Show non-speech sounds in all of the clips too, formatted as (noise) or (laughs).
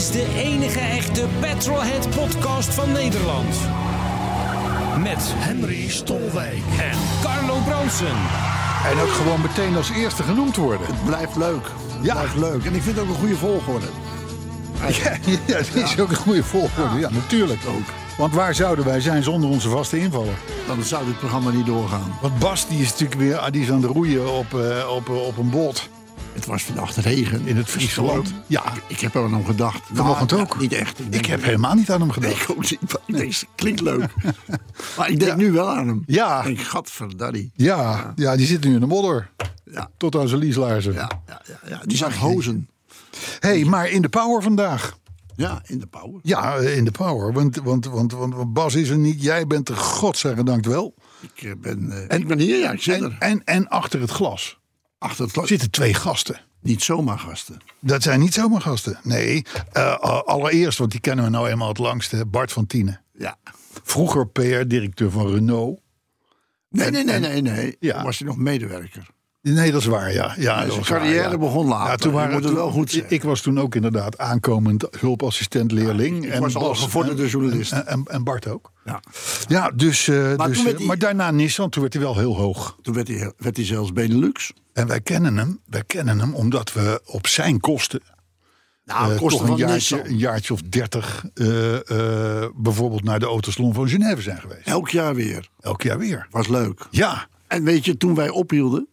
Is de enige echte Petrolhead podcast van Nederland. Met Henry Stolwijk. en Carlo Bronsen. En ook gewoon meteen als eerste genoemd worden. Het blijft leuk. Het Ja. blijft leuk. En ik vind het ook een goede volgorde. Ja, (laughs) ja, dat is ook een goede volgorde. Ja, natuurlijk ook. Want waar zouden wij zijn zonder onze vaste invaller? Dan zou dit programma niet doorgaan. Want Bas die is natuurlijk weer ah, die is aan het roeien op, eh, op, op een boot Het was vannacht regen. in het Friese land. Ja, Ik heb er aan hem gedacht. Vanochtend Nou, ook. ja, niet echt. ik heb helemaal niet aan hem gedacht. Ik ook niet. (laughs) maar Ik denk, klinkt leuk. maar ik denk nu wel aan hem. Ja. Ik denk, gadverdarrie. Ja, ja, die zit nu in de modder. Ja. Tot aan zijn lieslaarzen. Ja, ja, ja, ja. Die zag hozen. hey, maar in de power vandaag. Ja, in de power. Ja, in de power. Want, want, want, want Bas is er niet. Jij bent er, godzijdank wel. Ik eh, ben, eh, en ik ben hier, ja, ik zit En, er. en, en achter het glas Achter het glas. zitten twee gasten. Niet zomaar gasten. Dat zijn niet zomaar gasten. Nee, eh, allereerst, want die kennen we nou eenmaal het langste. Bart van Tienen. Ja. Vroeger PR-directeur van Renault. Nee, nee, nee, nee, nee. Ja. Was hij nog medewerker. Nee, dat is waar, ja. ja was carrière waar, ja. begon later. Ja, toen waren, moet het wel goed ik, was toen ook inderdaad aankomend hulpassistent-leerling. ik was al gevorderde en- journalist. En, en, en Bart ook. Ja. Ja, dus, eh, Maar dus, eh, hij- maar daarna Nissan, toen werd hij wel heel hoog. Toen werd hij, werd hij zelfs Benelux. En wij kennen hem, wij kennen hem omdat we op zijn kosten Nou, eh, kosten een van jaartje, een jaartje of dertig bijvoorbeeld naar de autosalon van Genève zijn geweest. Elk jaar weer. Elk jaar weer. Was leuk. Ja, En weet je, toen wij ophielden,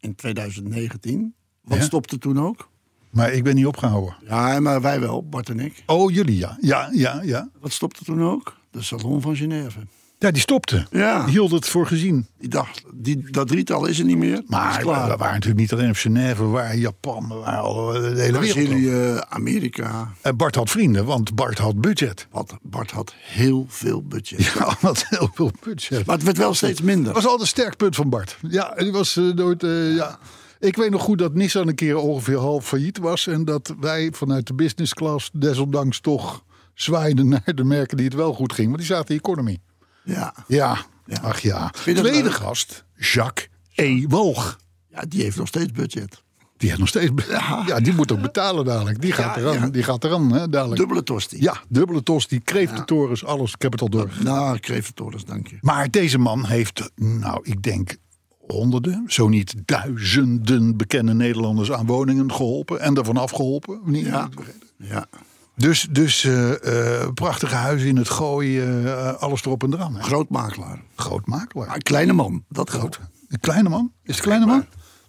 in 2019, wat Ja? stopte toen ook? maar ik ben niet opgehouden. Ja, maar wij wel, Bart en ik. Oh, jullie ja. Ja, ja, ja. Wat stopte toen ook? De Salon van Genève. Ja, die stopte. Ja. Die hield het voor gezien. Die dacht, die, dat drietal is er niet meer. Maar we, waren natuurlijk niet alleen op Genève, we waren in Japan, we waren al eh, de hele. Brazilië, Amerika. En Bart had vrienden, want Bart had budget. Bart, Bart had heel veel budget. Ja, (laughs) had heel veel budget. Maar het werd wel steeds minder. Dat was altijd een sterk punt van Bart. Ja, die was eh, nooit. eh, ja. Ik weet nog goed dat Nissan een keer ongeveer half failliet was. En dat wij vanuit de business class desondanks toch zwaaiden (laughs) naar de merken die het wel goed ging. Want die zaten in economy. Ja. Ja, ach ja. Tweede gast, Jacques E. Walg. ja, die heeft nog steeds budget. Die heeft nog steeds. Ja, die moet ook betalen dadelijk. Die gaat Ja, eraan. ja. Die gaat eraan, hè, dadelijk. Dubbele tosti. Ja, dubbele tos, die kreeftentorens, alles. Ik heb het al door. Nou, Kreventorens, dank je. Maar deze man heeft, nou, ik denk honderden, zo niet duizenden bekende Nederlanders aan woningen geholpen en daarvan afgeholpen. Niet, Ja. Ja. Dus, dus eh, eh, prachtige huizen in het gooien, eh, alles erop en eraan. Hè. Grootmakelaar. Groot makelaar. Maar een kleine man, dat groot. Een kleine man? Is het kleine man?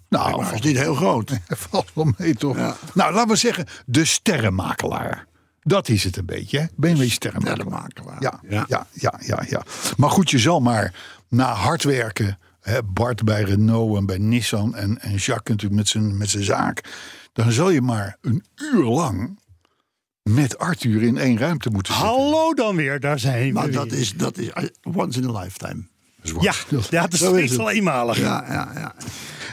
Nou, is valt, niet heel groot. (laughs) valt wel mee toch? Ja. Nou, laten we zeggen, de sterrenmakelaar. Dat is het een beetje, hè? Ben je een sterrenmakelaar? Sterrenmakelaar. Ja, ja. Ja. Ja, ja, ja, Maar goed, je zal maar na hard werken, hè, Bart bij Renault en bij Nissan en, en Jacques natuurlijk met zijn, met zijn zaak, dan zal je maar een uur lang met Arthur in één ruimte moeten zitten. Hallo dan weer, daar zijn we Maar dat is, dat is uh, once in a lifetime. Ja, ja het is Zo eenmalig. Ja, ja, ja.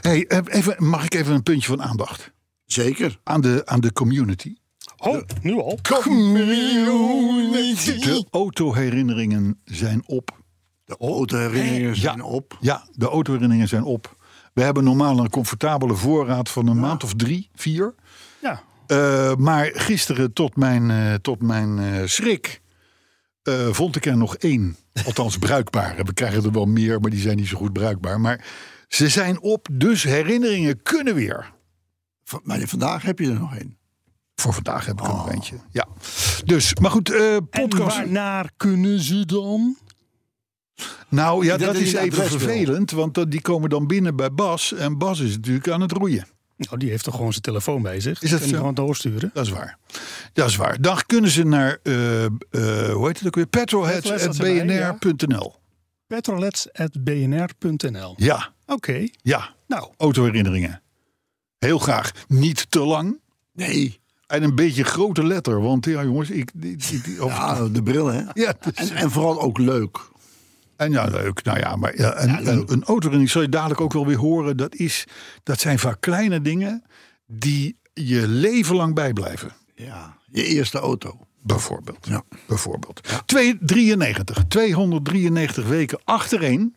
Hey, eh, even, mag ik even een puntje van aandacht Zeker. aan de, aan de community? Oh, nu al? De autoherinneringen zijn op. De autoherinneringen zijn op. Ja, de autoherinneringen zijn op. We hebben normaal een comfortabele voorraad van een maand of drie, vier. Eh, maar gisteren, tot mijn, eh, tot mijn eh, schrik, vond ik er nog één. (laughs) Althans, bruikbare. We krijgen er wel meer, maar die zijn niet zo goed bruikbaar. Maar ze zijn op, dus herinneringen kunnen weer. V- Maar vandaag heb je er nog één. Voor vandaag heb ik er nog eentje. Ja. Dus, maar goed, eh En podcast. waarnaar kunnen ze dan? Nou ja, dat dat is even vervelend, want die komen dan binnen bij Bas. En Bas is natuurlijk aan het roeien. Nou, die heeft toch gewoon zijn telefoon bij zich. Is dat Kan gewoon doorsturen. Dat is waar. Dat is waar. Dan kunnen ze naar, eh, eh, hoe heet het ook weer? Petrolheads.bnr.nl. Petrolets.bnr.nl. Ja, Oké, ja. nou, Autoherinneringen. Heel graag. Niet te lang. Nee. En een beetje grote letter. Want ja, jongens, ik. of- Ja, de bril, hè? Ja, dus- En, en vooral ook leuk. En ja, leuk. Nou ja, maar ja, een, Ja, een, zal je dadelijk ook wel weer horen. Dat, is, dat zijn vaak kleine dingen die je leven lang bijblijven. Ja, je eerste auto. Bijvoorbeeld. Ja. Bijvoorbeeld. 293, 293 weken achtereen.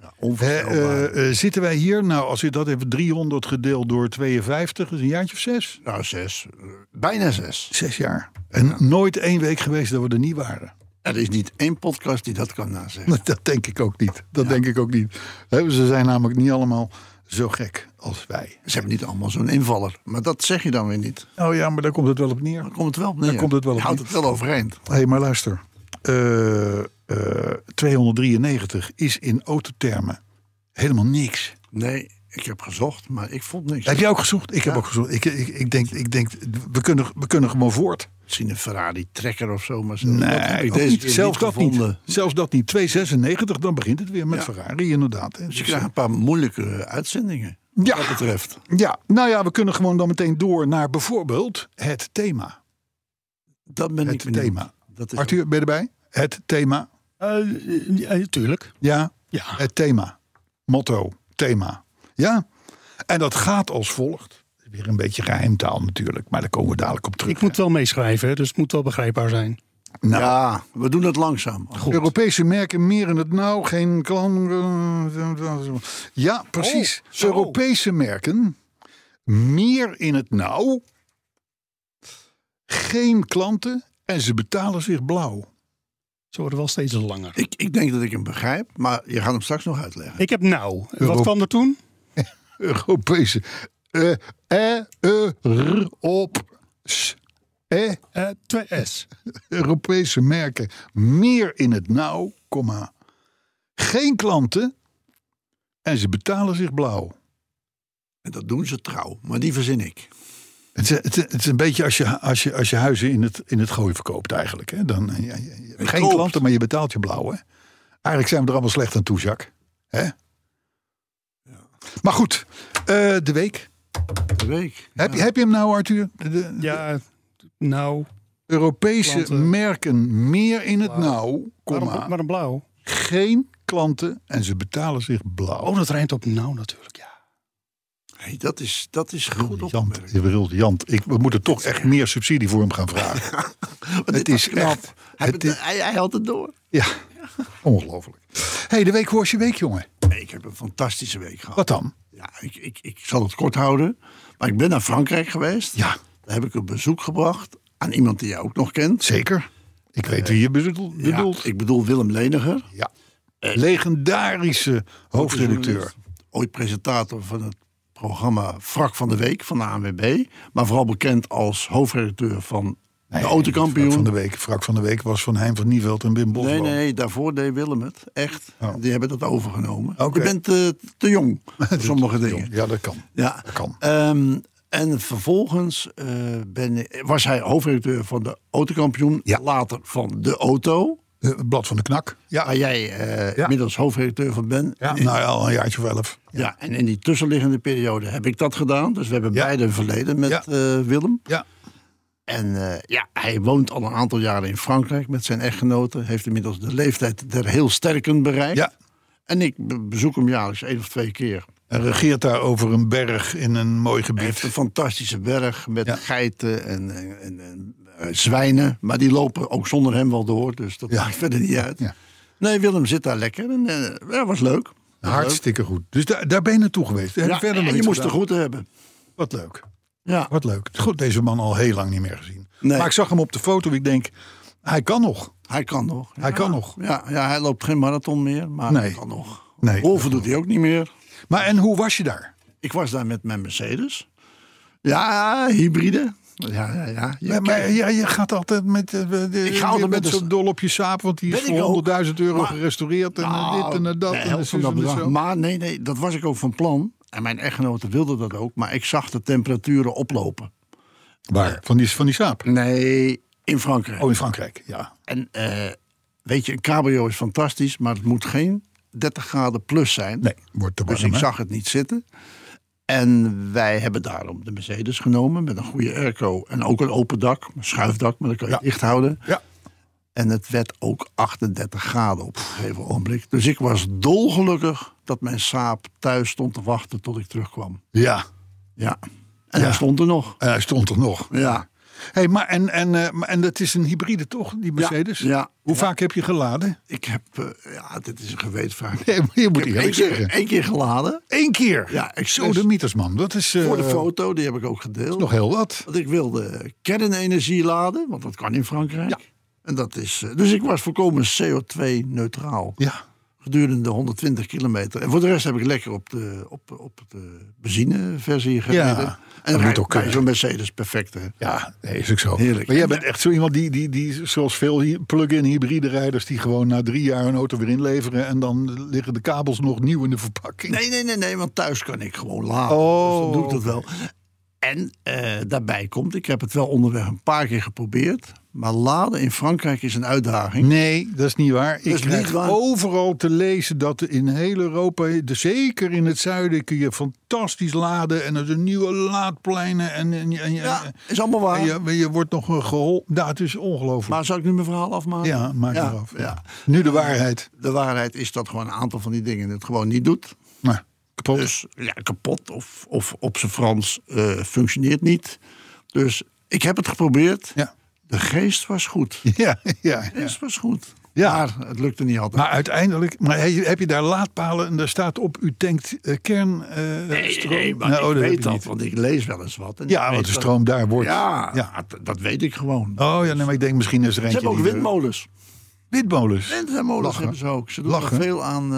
Ja, onvoorstelbaar. eh, eh, zitten wij hier? Nou, als je dat even 300 gedeeld door 52, is een jaartje of zes. nou, zes. eh, Bijna zes. Zes jaar. En nooit één week geweest dat we er niet waren. Er is niet één podcast die dat kan nazeggen. Dat denk ik ook niet. Dat denk ik ook niet. Ze zijn namelijk niet allemaal zo gek als wij. Ze hebben niet allemaal zo'n invaller. Maar dat zeg je dan weer niet. Oh ja, maar daar komt het wel op neer. Dan komt het wel op neer. Daar komt het wel Je op houdt het wel overeind. Hé, hey, maar luister. Eh, eh, 293 is in autothermen helemaal niks. Nee, ik heb gezocht, maar ik vond niks. Heb jij ook gezocht? Ik heb ook gezocht. Ik, ik, ik, denk, ik denk, we kunnen, we kunnen gewoon voort. Misschien een Ferrari Trekker of zo. Maar zo. Nee, dat heb ik ook deze niet. zelfs niet dat gevonden. niet. Zelfs dat niet. 296, dan begint het weer met Ja. Ferrari inderdaad. hè. Dus je Dus, krijgt een paar moeilijke uitzendingen. Ja. Wat dat betreft. ja, nou ja, we kunnen gewoon dan meteen door naar bijvoorbeeld het thema. Dat ben ik Het benieuwd. thema. Dat is Arthur, ben je erbij? Het thema. Eh, ja, tuurlijk. Ja, Ja. het thema. Motto, thema. Ja, en dat gaat als volgt. Weer een beetje geheimtaal natuurlijk, maar daar komen we dadelijk op terug. Ik moet wel meeschrijven, dus het moet wel begrijpbaar zijn. Nou, Ja, we doen het langzaam. Europese merken meer in het nauw, geen klant. Ja, precies. Oh, zo. Europese merken meer in het nauw, geen klanten en ze betalen zich blauw. Ze worden wel steeds langer. Ik, ik denk dat ik hem begrijp, maar je gaat hem straks nog uitleggen. Ik heb nou. Euro- Wat kwam er toen? Europese. eh eh, eh, r, op. s, eh, Eh 2S. Europese merken meer in het nauw, komma, geen klanten en ze betalen zich blauw. En dat doen ze trouw, maar die verzin ik. Het is, het, is- het is een beetje als je, als je, als je huizen in het, in het gooi verkoopt eigenlijk. Hè? Dan, eh, geen klanten, maar je betaalt je blauw. Hè? Eigenlijk zijn we er allemaal slecht aan toe, Jacques. Hè? Maar goed, eh, de week. De week. Heb, je, heb je hem nou, Arthur? De, de Ja, nou. Europese Klanten. merken meer in het nauw, Waarom, komma, waarom blauw? geen klanten en ze betalen zich blauw. Oh, dat rijmt op nou natuurlijk, ja. Hey, dat, is, dat is goed Jant, je bedoelt Jant, ik, we moeten toch echt meer subsidie voor hem gaan (laughs) vragen. Het is knap. echt- Hij, het is- hij, hij had het door. Ja, ongelooflijk. hey, de week hoe was je week, jongen? Ik heb een fantastische week gehad. Wat dan? Ja, ik, ik, ik zal het kort houden. Maar ik ben naar Frankrijk geweest. Ja, Daar heb ik een bezoek gebracht aan iemand die jij ook nog kent. zeker. Ik weet wie je bedoelt. Ja, bedoelt. ik bedoel Willem Leniger. Ja. Legendarische hoofdredacteur. Ooit presentator van het programma Wrak van de Week van de ANWB. Maar vooral bekend als hoofdredacteur van de Vrak autokampioen. van de week. Vrak van de week was van Hein van Nieveld en Wim Bosman. Nee, nee, daarvoor deed Willem het. Echt. Oh. Die hebben dat overgenomen. Je bent eh, te jong (laughs) voor sommige dingen. Ja, dat kan. Ja. Dat kan. Ehm, en vervolgens eh, ben, was hij hoofdredacteur van de autokampioen. Ja. Later van de auto. Eh, Het blad van de knak. Ja, Waar jij eh Ja. inmiddels hoofdredacteur van bent. ja. Nou ja, al een jaartje of elf. ja, en in die tussenliggende periode heb ik dat gedaan. Dus we hebben beide een verleden met eh, Willem. Ja. En ja, hij woont al een aantal jaren in Frankrijk met zijn echtgenote. Heeft inmiddels de leeftijd der heel sterken bereikt. ja. En ik be- bezoek hem jaarlijks één of twee keer. En regeert daar over een berg in een mooi Hij heeft gebied. een fantastische berg met Ja. geiten en, en, en, eh, zwijnen. Maar die lopen ook zonder hem wel door. Dus dat Ja. maakt verder niet uit. Ja. Nee, Willem zit daar lekker. En eh, ja, was leuk. Hartstikke goed. Dus daar, daar ben je naartoe geweest. Ja, verder en je moest de groeten hebben. Wat leuk. Ja. Wat leuk. Goed, deze man al heel lang niet meer gezien. Nee. Maar ik zag hem op de foto. Ik denk, hij kan nog. Hij kan nog. Hij kan nog. Ja, ja, hij loopt geen marathon meer, maar Nee. hij kan nog. Nee. Wolven doet hij ook niet meer. Maar en hoe was je daar? Ik was daar met mijn Mercedes. Ja, hybride. Ja, ja, ja. Je Maar, maar ja, je gaat altijd met, eh, de, Ik ga altijd met de- zo dol op je saap, want die is voor ook. 100.000 euro Maar- gerestaureerd en eh, Nou, dit en eh, dat. en van dat bedrag. Maar nee, nee, dat was ik ook van plan. En mijn echtgenote wilde dat ook. Maar ik zag de temperaturen oplopen. Waar? Van die, van die saap? Nee, in Frankrijk. Oh, in Frankrijk, ja. En weet je, een cabrio is fantastisch. Maar het moet geen 30 graden plus zijn. Nee, wordt te warm, Dus ik hè? zag het niet zitten. En wij hebben daarom de Mercedes genomen met een goede airco en ook een open dak, een schuifdak, maar dat kan je Ja. dicht houden. Ja. En het werd ook 38 graden op een gegeven ogenblik. Dus ik was dolgelukkig dat mijn saap thuis stond te wachten tot ik terugkwam. Ja, Ja. En Ja. hij stond er nog. en hij stond er nog. Ja. Hey, maar en, en, eh, en dat is een hybride toch, die Mercedes? ja. Hoe Ja. vaak heb je geladen? Ik heb, eh, ja, dit is een gewetensvraag. Nee, maar je moet Ik eerlijk keer, zeggen. één keer geladen. Eén keer? Ja, ik Zo, de Mietersman. Dat is eh, Voor de foto, die heb ik ook gedeeld. nog heel wat. Want ik wilde kernenergie laden, want dat kan in Frankrijk. Ja. En dat is, eh, dus ik was volkomen CO2-neutraal Ja. gedurende 120 kilometer. En voor de rest heb ik lekker op de, op, op de benzineversie gereden. Ja, en dat moet ook bij zo'n Mercedes perfect. Hè? Ja, nee, is ook zo. Heerlijk. Maar jij En- bent echt zo iemand die, die, die zoals veel plug-in hybride rijders... die gewoon na drie jaar een auto weer inleveren... en dan liggen de kabels nog nieuw in de verpakking. Nee, nee, nee, nee, want thuis kan ik gewoon laden. Oh, dus dan doe ik dat wel. En eh, daarbij komt, ik heb het wel onderweg een paar keer geprobeerd. Maar laden in Frankrijk is een uitdaging. Nee, dat is niet waar. Ik krijg waar. overal te lezen dat in heel Europa, zeker in het zuiden, kun je fantastisch laden. En er zijn nieuwe laadpleinen. En, en, en, Ja, is allemaal waar. en je, je wordt nog geholpen. Dat is ongelooflijk. Maar zou ik nu mijn verhaal afmaken? Ja, maak ja, maar af. Ja. Nu de waarheid. De waarheid is dat gewoon een aantal van die dingen het gewoon niet doet. Nou, kapot. Dus ja, kapot of, of op zijn Frans eh, functioneert niet. Dus ik heb het geprobeerd. Ja. De geest was goed. (laughs) Ja, ja, De geest was goed. Ja. Maar het lukte niet altijd. Maar uiteindelijk, maar heb je, daar laadpalen en daar staat op, u tankt eh, kern eh, nee, maar Nou, oh, ik heb weet dat, niet. want ik lees wel eens wat. En Ja, want de dat- stroom daar wordt. Ja, Ja. dat weet ik gewoon. Oh ja, nee, maar ik denk misschien is er Ze eentje. hebben ook windmolens. Windmolens. Windmolens hebben ze ook. Ze doen Lachen. veel aan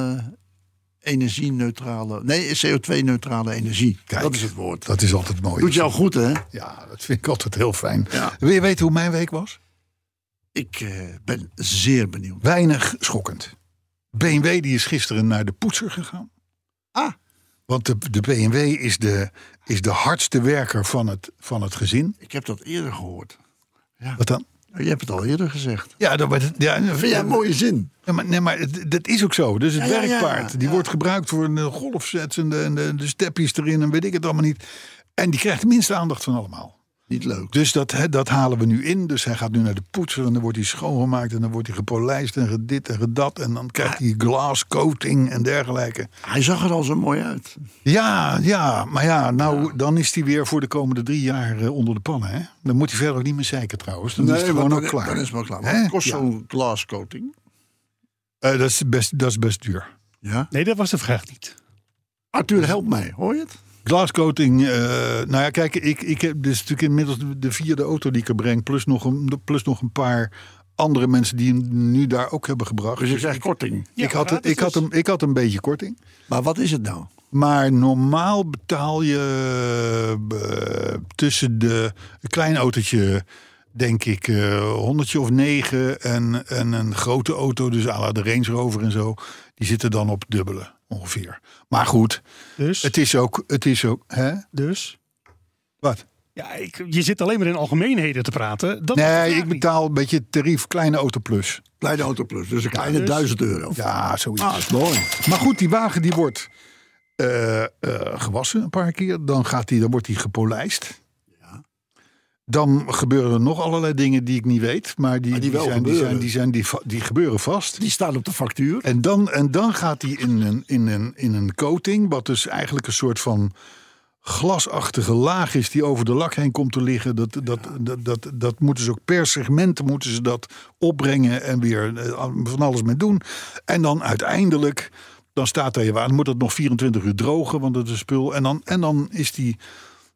energie-neutrale... Nee, CO2-neutrale energie. Kijk, dat is het woord. Dat is altijd mooi. Doet jou goed, hè? Ja, dat vind ik altijd heel fijn. Ja. Wil je weten hoe mijn week was? Ik eh, ben zeer benieuwd. Weinig schokkend. BMW die is gisteren naar de poetser gegaan. Ah, Want de, de BMW is de, is de hardste werker van het, van het gezin. ik heb dat eerder gehoord. Wat dan? Je hebt het al eerder gezegd. Ja, dat, ja, Vind jij een mooie zin? Ja, maar, nee, maar het- dat is ook zo. Dus het Ja, ja, ja, werkpaard, die wordt gebruikt voor de golfsets en de, en de, de steppies erin en weet ik het allemaal niet. En die krijgt de minste aandacht van allemaal. Niet leuk. Dus dat, hè, dat halen we nu in. Dus hij gaat nu naar de poetser en dan wordt hij schoongemaakt en dan wordt hij gepolijst en gedit en gedat. En dan krijgt hij glass coating en dergelijke. Hij zag er al zo mooi uit. Ja, ja, maar ja, nou dan is hij weer voor de komende drie jaar eh, onder de pannen. Hè? Dan moet hij verder ook niet meer zeiken trouwens. Dan is het gewoon ook klaar. Dan is het wel klaar. Kost Ja. zo'n glascoating? Eh, dat, is best, dat is best duur. Ja. Nee, dat was de vraag niet. Arthur, help mij. Hoor je het? Glascoating, eh, nou ja, kijk, ik, ik heb dus natuurlijk inmiddels de, de vierde auto die ik er breng, plus nog, een, plus nog een paar andere mensen die hem nu daar ook hebben gebracht. Dus je zegt korting. ik, had, gratis ik, had dus. hem, ik had een beetje korting. Maar wat is het nou? Maar normaal betaal je eh, tussen de een klein autootje, denk ik, eh honderdje of negen. En, en een grote auto, dus à la de Range Rover en zo, die zitten dan op dubbele ongeveer. Maar goed, Dus, het is ook, het is ook, hè? dus Wat? ja, ik, je zit alleen maar in algemeenheden te praten. Dat Nee, ik niet. betaal een beetje tarief kleine auto plus. Kleine auto plus. Dus een kleine dus- duizend euro. Ja, zoiets. Ah, is mooi. Maar goed, die wagen die wordt eh, eh, gewassen een paar keer. Dan, gaat die, dan wordt die gepolijst. Dan gebeuren er nog allerlei dingen die ik niet weet. Maar die, Maar die zijn, die, zijn, gebeuren. die, zijn, die, va- die gebeuren vast. Die staat op de factuur. En dan, en dan gaat die in een, in, een, in een coating. Wat dus eigenlijk een soort van glasachtige laag is die over de lak heen komt te liggen. Dat, dat, dat, dat, dat moeten ze ook per segment moeten ze dat opbrengen en weer eh, van alles mee doen. En dan uiteindelijk, dan staat er je aan, moet het nog 24 uur drogen, want het is spul. En dan, en dan is die,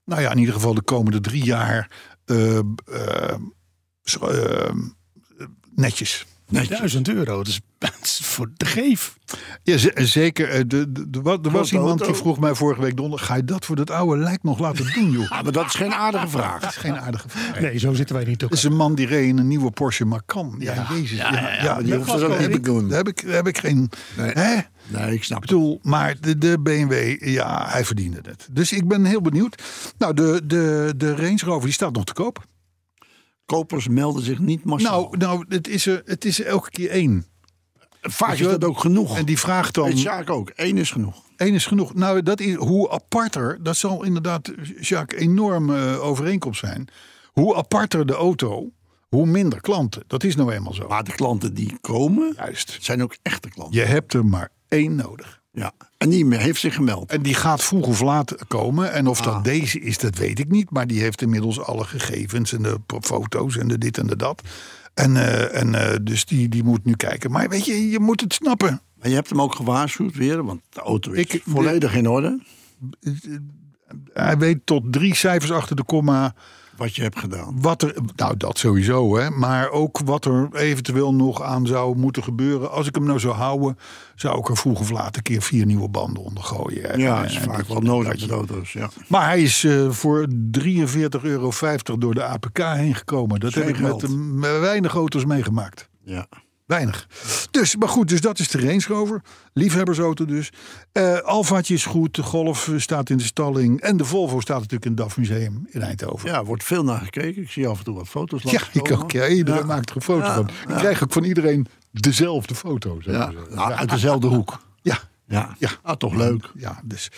nou ja, in ieder geval de komende drie jaar eh, zo, eh, netjes. Duizend euro, dat is, (laughs) dat is voor de geef. Ja, z- zeker. Eh, de, de, er was iemand die vroeg mij vorige week donderdag... ga je dat voor dat oude lijk nog laten doen, joh? (laughs) Ah, maar dat is geen aardige vraag. (laughs) Dat is geen aardige vraag. Nee, zo zitten wij niet Het op. is een man die reed in een nieuwe Porsche Macan. Ja, jezus. Ja, ja, die hoeft dat ook wel- niet te ik- doen. Daar heb ik, daar heb ik geen... Nee. Hè? Nee, ik snap het. bedoel, maar de, de BMW, ja, hij verdiende het. Dus ik ben heel benieuwd. Nou, de, de, de Range Rover, die staat nog te koop. Kopers melden zich niet massaal. Nou, nou het, is er, het is er elke keer één. Vaak is dat ook genoeg. En die vraagt dan... Weet Sjaak ook. Eén is genoeg. Eén is genoeg. Nou, dat is, hoe aparter, dat zal inderdaad, Jacques, enorm eh, overeenkomst zijn. Hoe aparter de auto, hoe minder klanten. Dat is nou eenmaal zo. Maar de klanten die komen, Juist. zijn ook echte klanten. Je hebt er maar één nodig. Ja. En die heeft zich gemeld. En die gaat vroeg of laat komen. En of Ah. dat deze is, dat weet ik niet. Maar die heeft inmiddels alle gegevens en de foto's en de dit en de dat. En, eh, en eh, dus die, die moet nu kijken. Maar weet je, je moet het snappen. Maar je hebt hem ook gewaarschuwd weer, want de auto is Ik- volledig in orde. Hij weet tot drie cijfers achter de komma Wat je hebt gedaan. wat er. Nou, dat sowieso, hè. Maar ook wat er eventueel nog aan zou moeten gebeuren. Als ik hem nou zou houden, zou ik er vroeg of laat een keer vier nieuwe banden onder gooien. En- Ja, dat is en vaak wel nodig met auto's. Ja. Maar hij is eh, voor 43,50 euro door de APK heen gekomen. Dat heb ik met, met weinig auto's meegemaakt. Ja. Weinig. Dus, maar goed, dus dat is de Range Rover. Liefhebbersauto dus. Alfaatje is goed. De Golf staat in de stalling. En de Volvo staat natuurlijk in het DAF Museum in Eindhoven. ja, wordt veel naar gekeken. Ik zie af en toe wat foto's Ja, ik ook. Ja, iedereen Ja. maakt er een foto Ja, van. Ik krijg ook van iedereen dezelfde foto. zeg Ja. Nou, uit dezelfde hoek. ja. Ja, Ja. Ah, toch leuk. Ja, dus.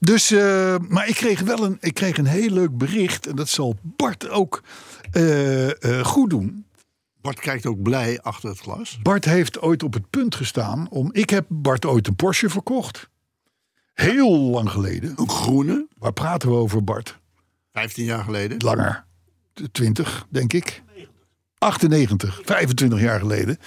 dus eh, maar ik kreeg wel een, ik kreeg een heel leuk bericht. En dat zal Bart ook eh, goed doen. Bart kijkt ook blij achter het glas. Bart heeft ooit op het punt gestaan om. Ik heb Bart ooit een Porsche verkocht. Heel lang geleden. Een groene, Waar praten we over, Bart? 15 jaar geleden. Langer. 20, denk ik. 98, 25 jaar geleden.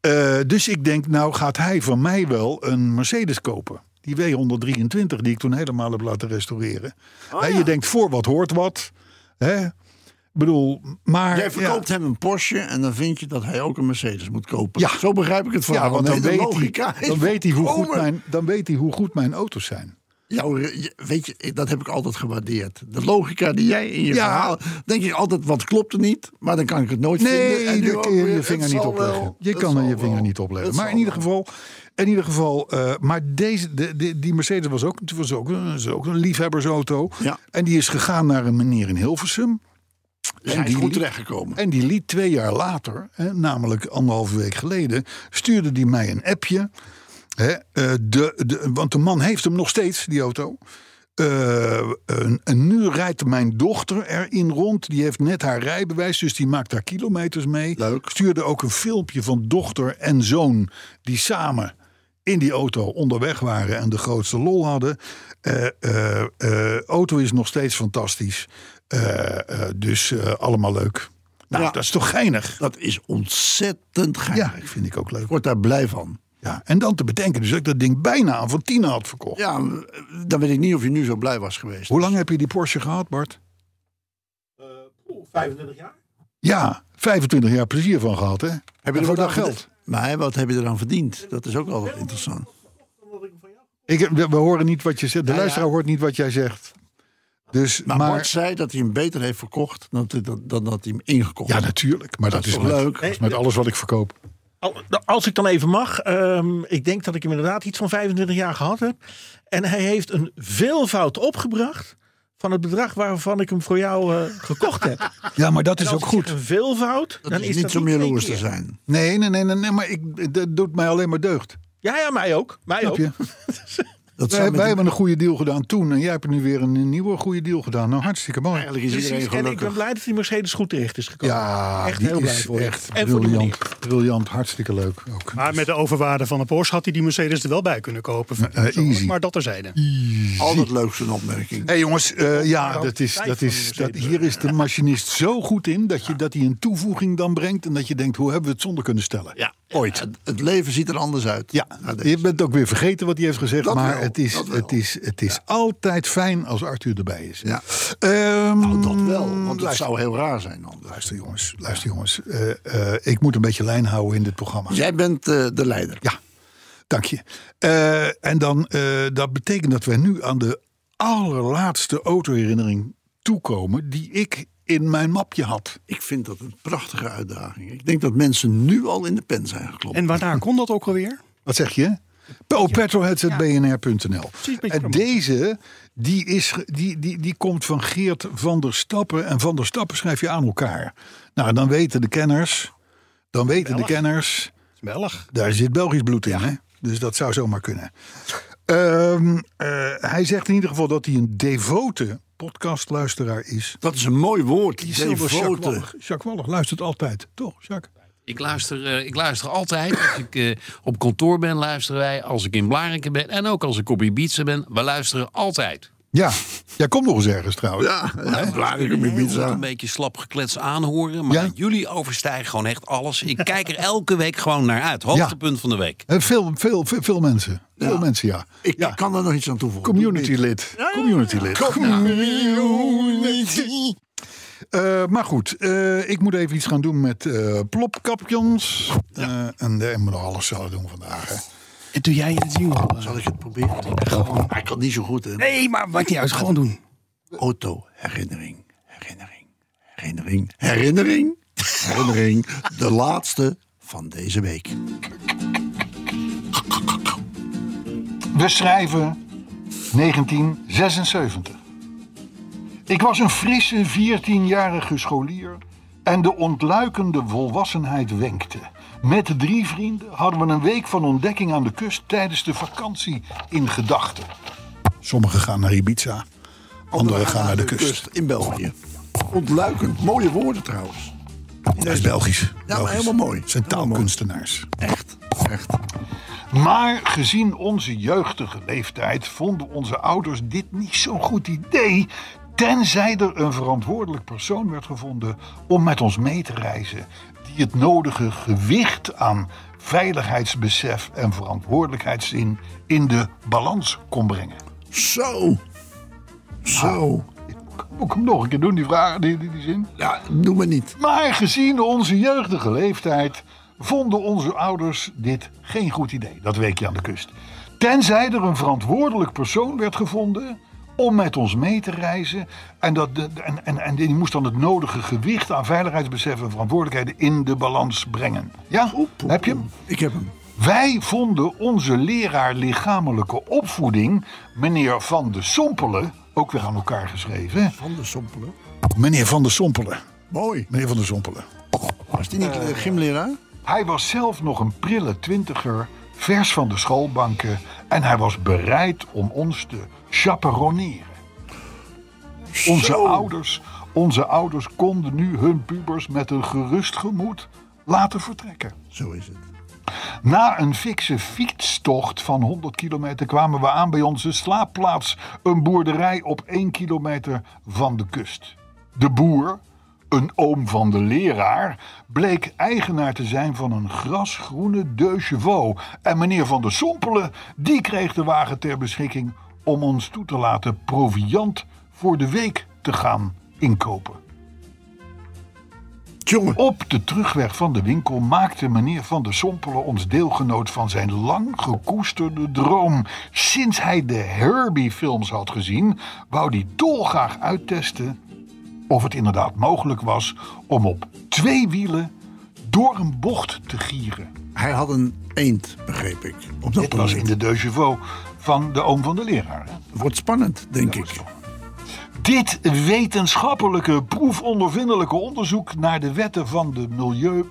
Eh, dus ik denk, nou gaat hij van mij wel een Mercedes kopen. Die W123, die ik toen helemaal heb laten restaureren. Hè, Je denkt, voor wat hoort wat. Hè? Bedoel, maar... Jij verkoopt hem een Porsche en dan vind je dat hij ook een Mercedes moet kopen. Ja. Zo begrijp ik het verhaal. ja, want dan weet, logica hij, dan, weet hij hoe goed mijn, dan weet hij hoe goed mijn auto's zijn. Jouw, je- weet je, dat heb ik altijd gewaardeerd. De logica die jij in je Ja. verhaal... denk ik altijd, wat klopt er niet? Maar dan kan ik het nooit vinden. Nee, En nu daar ook kun je weer, je het vinger niet opleggen. wel, Je kan er je vinger wel. niet opleggen. Het Maar in ieder geval, in ieder geval eh, maar deze, de, de- die Mercedes was ook, was ook, was ook een liefhebbersauto. Ja. En die is gegaan naar een meneer in Hilversum. En die goed terechtgekomen. En die liet twee jaar later, hè, namelijk anderhalve week geleden, stuurde die mij een appje. Hè, eh, de, de, want de man heeft hem nog steeds, die auto. Eh, en, en nu rijdt mijn dochter erin rond. Die heeft net haar rijbewijs, dus die maakt daar kilometers mee. Leuk. Stuurde ook een filmpje van dochter en zoon die samen in die auto onderweg waren en de grootste lol hadden. Eh, auto is nog steeds fantastisch. Eh, eh, dus eh, allemaal leuk. Nou, Ja. dat is toch geinig? Dat is ontzettend geinig. Ja, vind ik ook leuk. Ik word daar blij van. Ja, en dan te bedenken dus dat ik dat ding bijna aan van Tina had verkocht. Ja, dan weet ik niet of je nu zo blij was geweest. Hoe lang heb je die Porsche gehad, Bart? 25 jaar? Ja, 25 jaar plezier van gehad, hè? Heb je er voor dat geld? Maar wat heb je eraan verdiend? Dat is ook wel wat interessant. Ik, we, we horen niet wat je zegt. De Ja, ja. luisteraar hoort niet wat jij zegt. Dus, Maar, maar, Bart zei dat hij hem beter heeft verkocht dan, dan, dan dat hij hem ingekocht ja, natuurlijk. Maar dat, Dat is met, leuk? dat is met alles wat ik verkoop. Al- Als ik dan even mag, ehm, ik denk dat ik hem inderdaad iets van 25 jaar gehad heb. En hij heeft een veelvoud opgebracht van het bedrag waarvan ik hem voor jou eh, gekocht heb. (laughs) Ja, maar dat is ook goed. Een veelvoud, Dat dan is, is, niet dat zo twee jaloers te zijn. Nee, nee, nee, nee, nee, maar ik, dat doet mij alleen maar deugd. Ja, ja, mij ook. Mij Snap ook. (laughs) Dat Wij, hebben een goede deal gedaan toen. En jij hebt nu weer een nieuwe goede deal gedaan. Nou, hartstikke mooi. Eigenlijk is Precies, iedereen en ik ben gelukkig. blij dat die Mercedes goed terecht is gekomen. Ja, echt die heel blij is voor echt En voor de briljant. Briljant, hartstikke leuk. Ook. Maar met de overwaarde van een Porsche had hij die Mercedes er wel bij kunnen kopen. Eh, easy. Maar dat terzijde. Altijd leuk zo'n opmerking. Hé hey jongens, eh, ja, dat is, dat is, dat, hier is de machinist zo goed in dat, je, dat hij een toevoeging dan brengt. En dat je denkt, hoe hebben we het zonder kunnen stellen? Ja, Ooit. Het, het leven ziet er anders uit. Ja, je bent ook weer vergeten wat hij heeft gezegd. Dat maar het is, het is, het is altijd fijn als Arthur erbij is. Ja. Ehm, Nou, dat wel, want het luister, zou heel raar zijn anders. luister jongens, luister jongens. Eh, eh, ik moet een beetje lijn houden in dit programma. Jij bent eh, de leider. Ja, dank je. Eh, en dan, eh, dat betekent dat wij nu aan de allerlaatste autoherinnering toekomen die ik in mijn mapje had. Ik vind dat een prachtige uitdaging. Ik denk dat mensen nu al in de pen zijn geklopt. En waarna kon dat ook alweer? Wat zeg je? Oh, beetje En deze, die, is, die, die, die komt van Geert van der Stappen. En van der Stappen schrijf je aan elkaar. Nou, dan weten de kenners, dan weten de kenners, Belg. daar zit Belgisch bloed in. Hè? Dus dat zou zomaar kunnen. Ehm, eh, hij zegt in ieder geval dat hij een devote podcastluisteraar is. Dat is een mooi woord. Jacques Devote. Wallig. Jacques Wallig luistert altijd, toch, Jacques? Ik luister, eh, ik luister altijd. Als ik eh, op kantoor ben, luisteren wij. Als ik in Blariken ben en ook als ik op Ibiza ben. We luisteren altijd. Ja, jij komt nog eens ergens trouwens. Ja, ja Blarikum Heel goed Ibiza. een beetje slap geklets aanhoren. Maar Ja? jullie overstijgen gewoon echt alles. Ik kijk er elke week gewoon naar uit. Hoogtepunt van de week. Eh, Veel, veel, veel, veel mensen. Veel Ja. mensen, ja. Ik ja. kan er nog iets aan toevoegen. Community lid. Community lid. Eh, maar goed, eh, ik moet even iets gaan doen met eh plopkapjons. Eh, en daar moet nog alles zelf doen vandaag. Hè. En doe jij het jingle? Zal ik het proberen? Hij kan niet zo goed. Hè? Nee, maar maakt niet uit. Gewoon doen. Auto, herinnering, herinnering, herinnering, herinnering, herinnering. (laughs) De laatste van deze week. We schrijven 1976. Ik was een frisse 14-jarige scholier en de ontluikende volwassenheid wenkte. Met drie vrienden hadden we een week van ontdekking aan de kust tijdens de vakantie in gedachten. Sommigen gaan naar Ibiza, anderen gaan naar de kust. In België. Ontluikend. Mooie woorden trouwens. Dat is Belgisch. Ja, maar Belgisch. helemaal mooi. Het zijn taalkunstenaars. Echt, echt. Maar gezien onze jeugdige leeftijd vonden onze ouders dit niet zo'n goed idee. Tenzij er een verantwoordelijk persoon werd gevonden om met ons mee te reizen. Die het nodige gewicht aan veiligheidsbesef en verantwoordelijkheidszin in de balans kon brengen. Zo. Zo. Moet ik hem nog een keer doen, die vraag, die, die, die zin? Ja, doe me niet. Maar gezien onze jeugdige leeftijd vonden onze ouders dit geen goed idee, dat weekje aan de kust. Tenzij er een verantwoordelijk persoon werd gevonden om met ons mee te reizen. En, dat, de- en, en, en die moest dan het nodige gewicht aan veiligheidsbesef en verantwoordelijkheden in de balans brengen. Ja, heb je hem? Ik heb hem. Wij vonden onze leraar lichamelijke opvoeding, meneer Van de Sompelen, ook weer aan elkaar geschreven. Van de Sompelen. Meneer Van de Sompelen. Mooi. Meneer Van de Sompelen. Was die niet uh, gymleraar? Hij was zelf nog een prille twintiger, vers van de schoolbanken. En hij was bereid om ons te chaperoneren. Onze Zo. ouders, onze ouders konden nu hun pubers met een gerust gemoed laten vertrekken. Zo is het. Na een fikse fietstocht van 100 kilometer kwamen we aan bij onze slaapplaats. Een boerderij op 1 kilometer van de kust. De boer, een oom van de leraar, bleek eigenaar te zijn van een grasgroene deux chevaux. En meneer Van der Sompelen, die kreeg de wagen ter beschikking om ons toe te laten proviand voor de week te gaan inkopen. Jongen. Op de terugweg van de winkel maakte meneer Van der Sompelen ons deelgenoot van zijn lang gekoesterde droom. Sinds hij de Herbie-films had gezien, wou hij dolgraag uittesten of het inderdaad mogelijk was om op twee wielen door een bocht te gieren. Hij had een eend, begreep ik. Op dat Dit was in de deux van de oom van de leraar. Wordt spannend, denk ik. Dit wetenschappelijke, proefondervindelijke onderzoek naar de wetten van de milieu.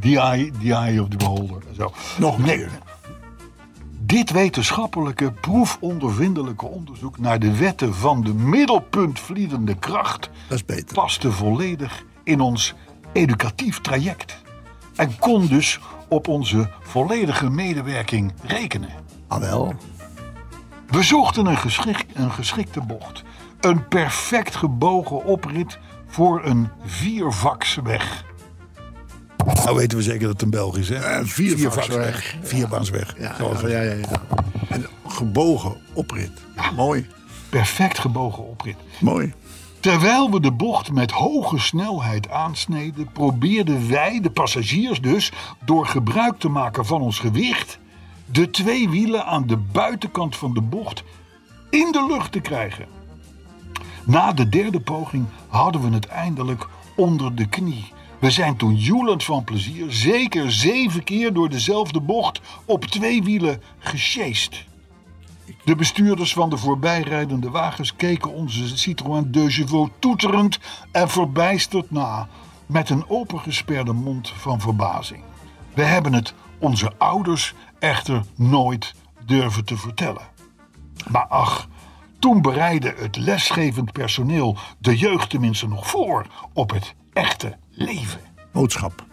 The eye, the eye of the beholder. Zo. Nog keer. Dit wetenschappelijke, proefondervindelijke onderzoek naar de wetten van de middelpuntvliedende kracht Dat is beter. paste volledig in ons educatief traject. En kon dus op onze volledige medewerking rekenen. Ah wel. We zochten een, geschik, een geschikte bocht. Een perfect gebogen oprit voor een viervaksweg. Nou weten we zeker dat het een Belgisch is, hè? Eh, viervaksweg. Vierbaansweg. Ja, ja, ja, ja, ja. En gebogen oprit. Mooi. Perfect gebogen oprit. Mooi. Terwijl we de bocht met hoge snelheid aansneden, probeerden wij, de passagiers dus, door gebruik te maken van ons gewicht, de twee wielen aan de buitenkant van de bocht in de lucht te krijgen. Na de derde poging hadden we het eindelijk onder de knie. We zijn toen joelend van plezier zeker zeven keer door dezelfde bocht op twee wielen gesjeest. De bestuurders van de voorbijrijdende wagens keken onze Citroën deux chevaux toeterend en verbijsterd na, met een opengesperde mond van verbazing. We hebben het onze ouders echter nooit durven te vertellen. Maar ach, toen bereidde het lesgevend personeel de jeugd tenminste nog voor op het echte leven. Boodschap.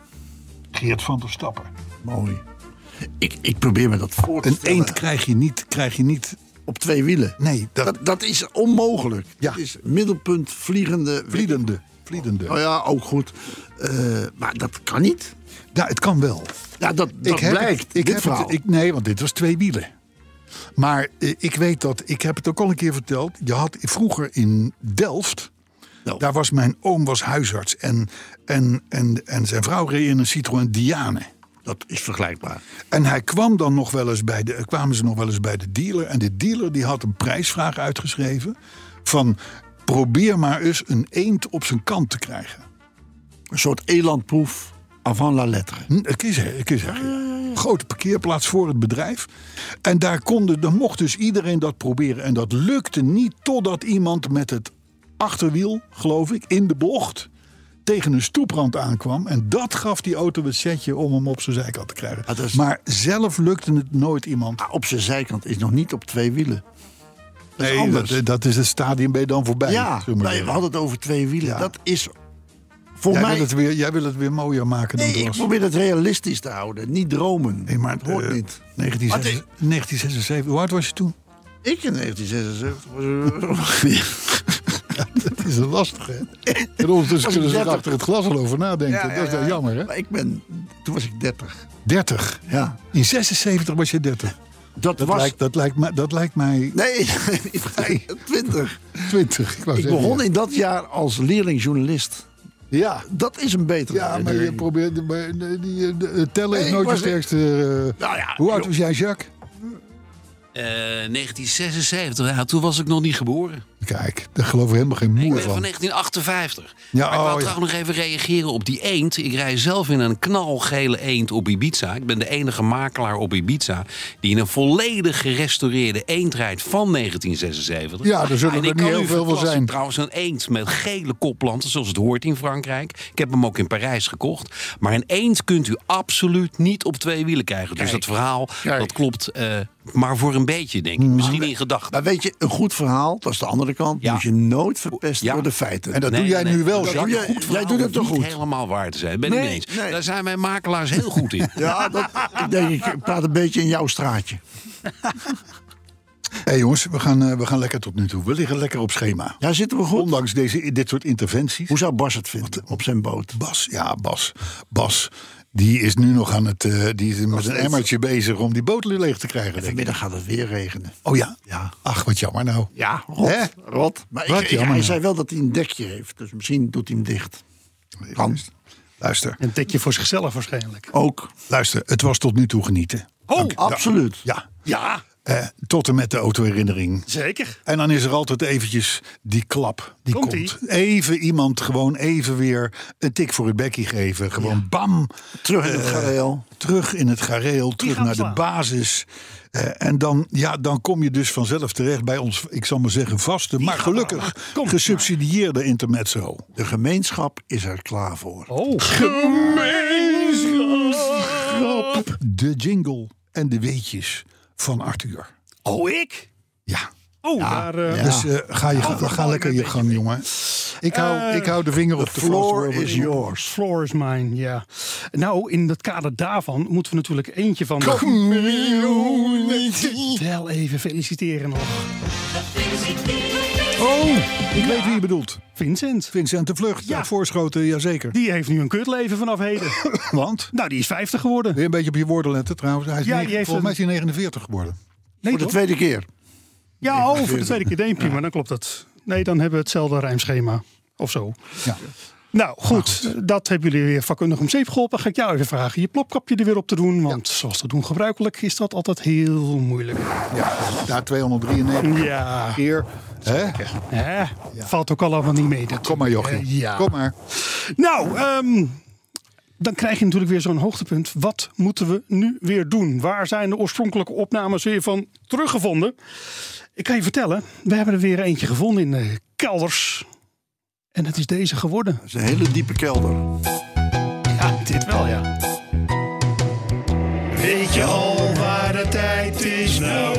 Geert van der Stappen. Mooi. Ik, ik probeer me dat voor te Een stellen. eend krijg je niet, krijg je niet op twee wielen. Nee, dat- dat, dat is onmogelijk. Ja. Het is middelpunt vliegende. vliedende. vliedende. Oh ja, ook goed. Eh, maar dat kan niet. Ja, het kan wel. Ja, dat, dat blijkt. het- ik dit heb het, ik, nee, want dit was twee wielen. Maar eh, ik weet dat, ik heb het ook al een keer verteld. Je had vroeger in Delft, Nou. daar was mijn oom was huisarts. En, en, en, en zijn vrouw reed in een Citroën Diane. Dat is vergelijkbaar. En hij kwam dan nog wel eens bij de, kwamen ze nog wel eens bij de dealer. En de dealer die had een prijsvraag uitgeschreven. Van probeer maar eens een eend op zijn kant te krijgen. Een soort elandproef avant la lettre. Hm, ik kan je zeggen. Grote parkeerplaats voor het bedrijf. En daar konden, dan mocht dus iedereen dat proberen. En dat lukte niet totdat iemand met het achterwiel, geloof ik, in de bocht tegen een stoeprand aankwam. En dat gaf die auto het setje om hem op zijn zijkant te krijgen. Ah, is- Maar zelf lukte het nooit iemand. Maar op zijn zijkant is nog niet op twee wielen. Dat is Nee, anders. dat, dat is het stadium ben je dan voorbij. ja, nee, we hadden het over twee wielen. Ja. Dat is voor jij, mij... wil het weer, jij wil het weer mooier maken dan nee, het ik was. probeer het realistisch te houden. Niet dromen. Nee, maar het hoort eh, niet. 1976, 1976, hoe oud was je toen? Ik in 1976 (laughs) (laughs) (laughs) Dat is lastig, hè? En ondertussen kunnen ze er 30? achter het glas al over nadenken. dat is wel jammer, hè? Maar ik ben... Toen was ik 30. 30. Ja. In 76 was je 30. Dat, Dat, was... lijkt, dat, lijkt, mij, dat lijkt mij Nee, nee, 20. 20. Ik, (laughs) Ik begon ja. in dat jaar als leerlingjournalist. Ja. Dat is een betere Ja, maar je probeert... maar Die, de- tellen is Nee, nooit was- sterkste... eh, Nou ja, hoe oud was jij, Jacques? Eh, 1976, ja, toen was ik nog niet geboren. Kijk, daar geloven we helemaal geen Ik moer ben van van. 1958. Ja, maar ik wil oh, ja. trouwens nog even reageren op die eend. Ik rij zelf in een knalgele eend op Ibiza. Ik ben de enige makelaar op Ibiza... die in een volledig gerestaureerde eend rijdt van 1976. Ja, er zullen En er ik niet heel veel van zijn. Trouwens, een eend met gele kopplanten, zoals het hoort in Frankrijk. Ik heb hem ook in Parijs gekocht. Maar een eend kunt u absoluut niet op twee wielen krijgen. Dus dat verhaal, Kijk. dat klopt eh, maar voor een beetje, denk ik. Misschien in gedachten. Maar weet je, een goed verhaal, dat is de andere kant, Ja. moet je nooit verpesten Ja. door de feiten. En dat Nee, doe jij nee, nu wel, dat Jacques. jij- Goed jij verhaal. doet het toch niet goed? helemaal waar te zijn. Ben ik Nee, niet eens. nee. Daar zijn mijn makelaars heel goed in. Ja, dat, ik denk, ik praat een beetje in jouw straatje. Hé jongens, we gaan, eh, we gaan lekker tot nu toe. We liggen lekker op schema. Ja, zitten we goed? Ondanks deze, dit soort interventies. Hoe zou Bas het vinden op zijn boot? Bas, ja, Bas. Bas, die is nu nog aan het. eh, die is met een emmertje bezig om die boot leeg te krijgen. denk ik. Vanmiddag gaat het weer regenen. Oh ja? Ja. Ach, wat jammer nou. Ja, rot. Hè? rot. Maar ik, Wat ik- jammer hij nou. zei wel dat hij een dekje heeft. Dus misschien doet hij hem dicht. Kan. Luister, Een tikje voor zichzelf waarschijnlijk. Ook. luister. Het was tot nu toe genieten. Oh, Absoluut. Ja. ja, Eh, tot en met de autoherinnering. zeker. En dan is er altijd eventjes die klap. Die komt. Even iemand gewoon even weer een tik voor het bekkie geven. Gewoon bam. Terug in het Eh, gareel. Terug in het gareel. Terug naar de basis. Eh, en dan, ja, dan kom je dus vanzelf terecht bij ons, ik zal maar zeggen, vaste, maar gelukkig gesubsidieerde intermezzo. De gemeenschap is er klaar voor. Oh, De jingle en de weetjes van Arthur. oh ik? Ja. Oh, daar... eh, ja. Dus eh, ga, je, ga, Overval ga ik lekker je gang, jongen. Ik hou, Eh, ik hou de vinger op de floor vast, is yours. Floor is mine, ja. Nou, in het kader daarvan moeten we natuurlijk eentje van... Wel even feliciteren nog. Oh, ik weet wie je bedoelt. Vincent. Vincent de Vlucht, Ja. ja. voorschoten, jazeker. Die heeft nu een kutleven vanaf heden. (laughs) Want, nou, die is 50 geworden. weer een beetje op je woorden letten trouwens. Hij is Ja, negen- die heeft volgens mij is hij 49 geworden. Nee, Voor de toch? tweede keer. Ja, oh, voor de tweede keer. Nee, prima, dan klopt het. Nee, dan hebben we hetzelfde rijmschema. Of zo. Ja. Nou, goed. Dat hebben jullie weer vakkundig om zeep geholpen. Ga ik jou even vragen je plopkapje er weer op te doen. Want zoals te doen gebruikelijk is dat altijd heel moeilijk. Ja, daar 293 Ja, keer. Hè? hè? valt ook allemaal niet mee. Kom maar, jochie. Eh, ja. Kom maar. Nou, ehm, dan krijg je natuurlijk weer zo'n hoogtepunt. Wat moeten we nu weer doen? Waar zijn de oorspronkelijke opnames weer van teruggevonden? Ik kan je vertellen, we hebben er weer eentje gevonden in de kelders. En het is deze geworden. Dat is een hele diepe kelder. Ja, dit wel, ja. Weet je al waar tijd is nou.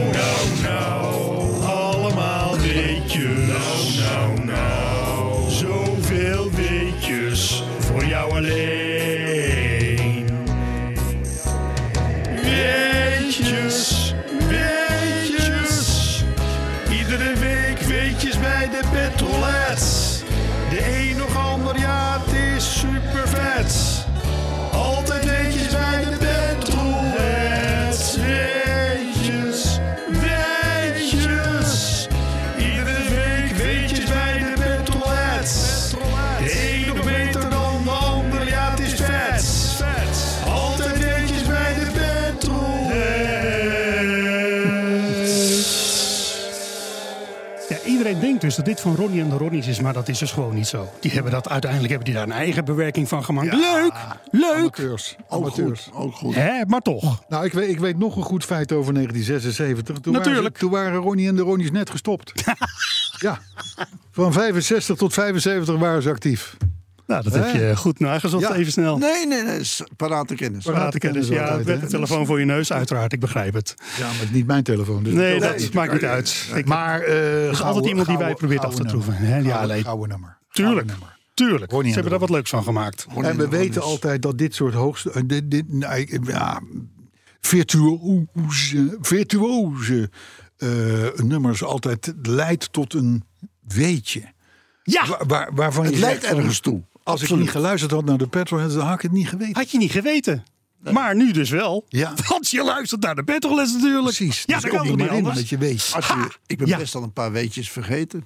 Iedereen denkt dus dat dit van Ronnie en de Ronnies is, maar dat is dus gewoon niet zo. Die hebben dat uiteindelijk hebben die daar een eigen bewerking van gemaakt. Leuk, leuk. Amateurs. Ook Amateurs. goed, ook goed. Hè, maar toch. Nou, ik weet, ik weet nog een goed feit over 1976. Toen Natuurlijk. Waren ze- toen waren Ronnie en de Ronnies net gestopt. (laughs) ja. Van 65 tot 75 waren ze actief. Nou, dat heb je goed nagezocht Ja. even snel. Nee, nee, nee. Parate kennis. Parate kennis. Ja, altijd, hè? de telefoon voor je neus, uiteraard. Ik begrijp het. Ja, maar het is niet mijn telefoon. Dus Nee, dat maakt niet uit. Ik, Maar er is altijd iemand die wij probeert af te troeven. Hè? Ja, Gouden nummer. tuurlijk. Nummer. Tuurlijk. Ronnie Ze en hebben daar wat leuks van gemaakt. En we weten altijd dat dit soort hoogste... eh, Dit, dit, nou, ja, virtuoze, virtuoze eh, nummers altijd leidt tot een weetje. Ja, Waar, waar- waarvan Het je leidt ergens toe. Als ik niet geluisterd had naar de Petrolheads, dan had ik het niet geweten. had je niet geweten. Maar nu dus wel. Ja. (laughs) Want je luistert naar de Petrolets natuurlijk. Precies. Ja, dus dat kan je toch niet maar in anders? dat je weet. Arthur, ik ben Ja. best al een paar weetjes vergeten.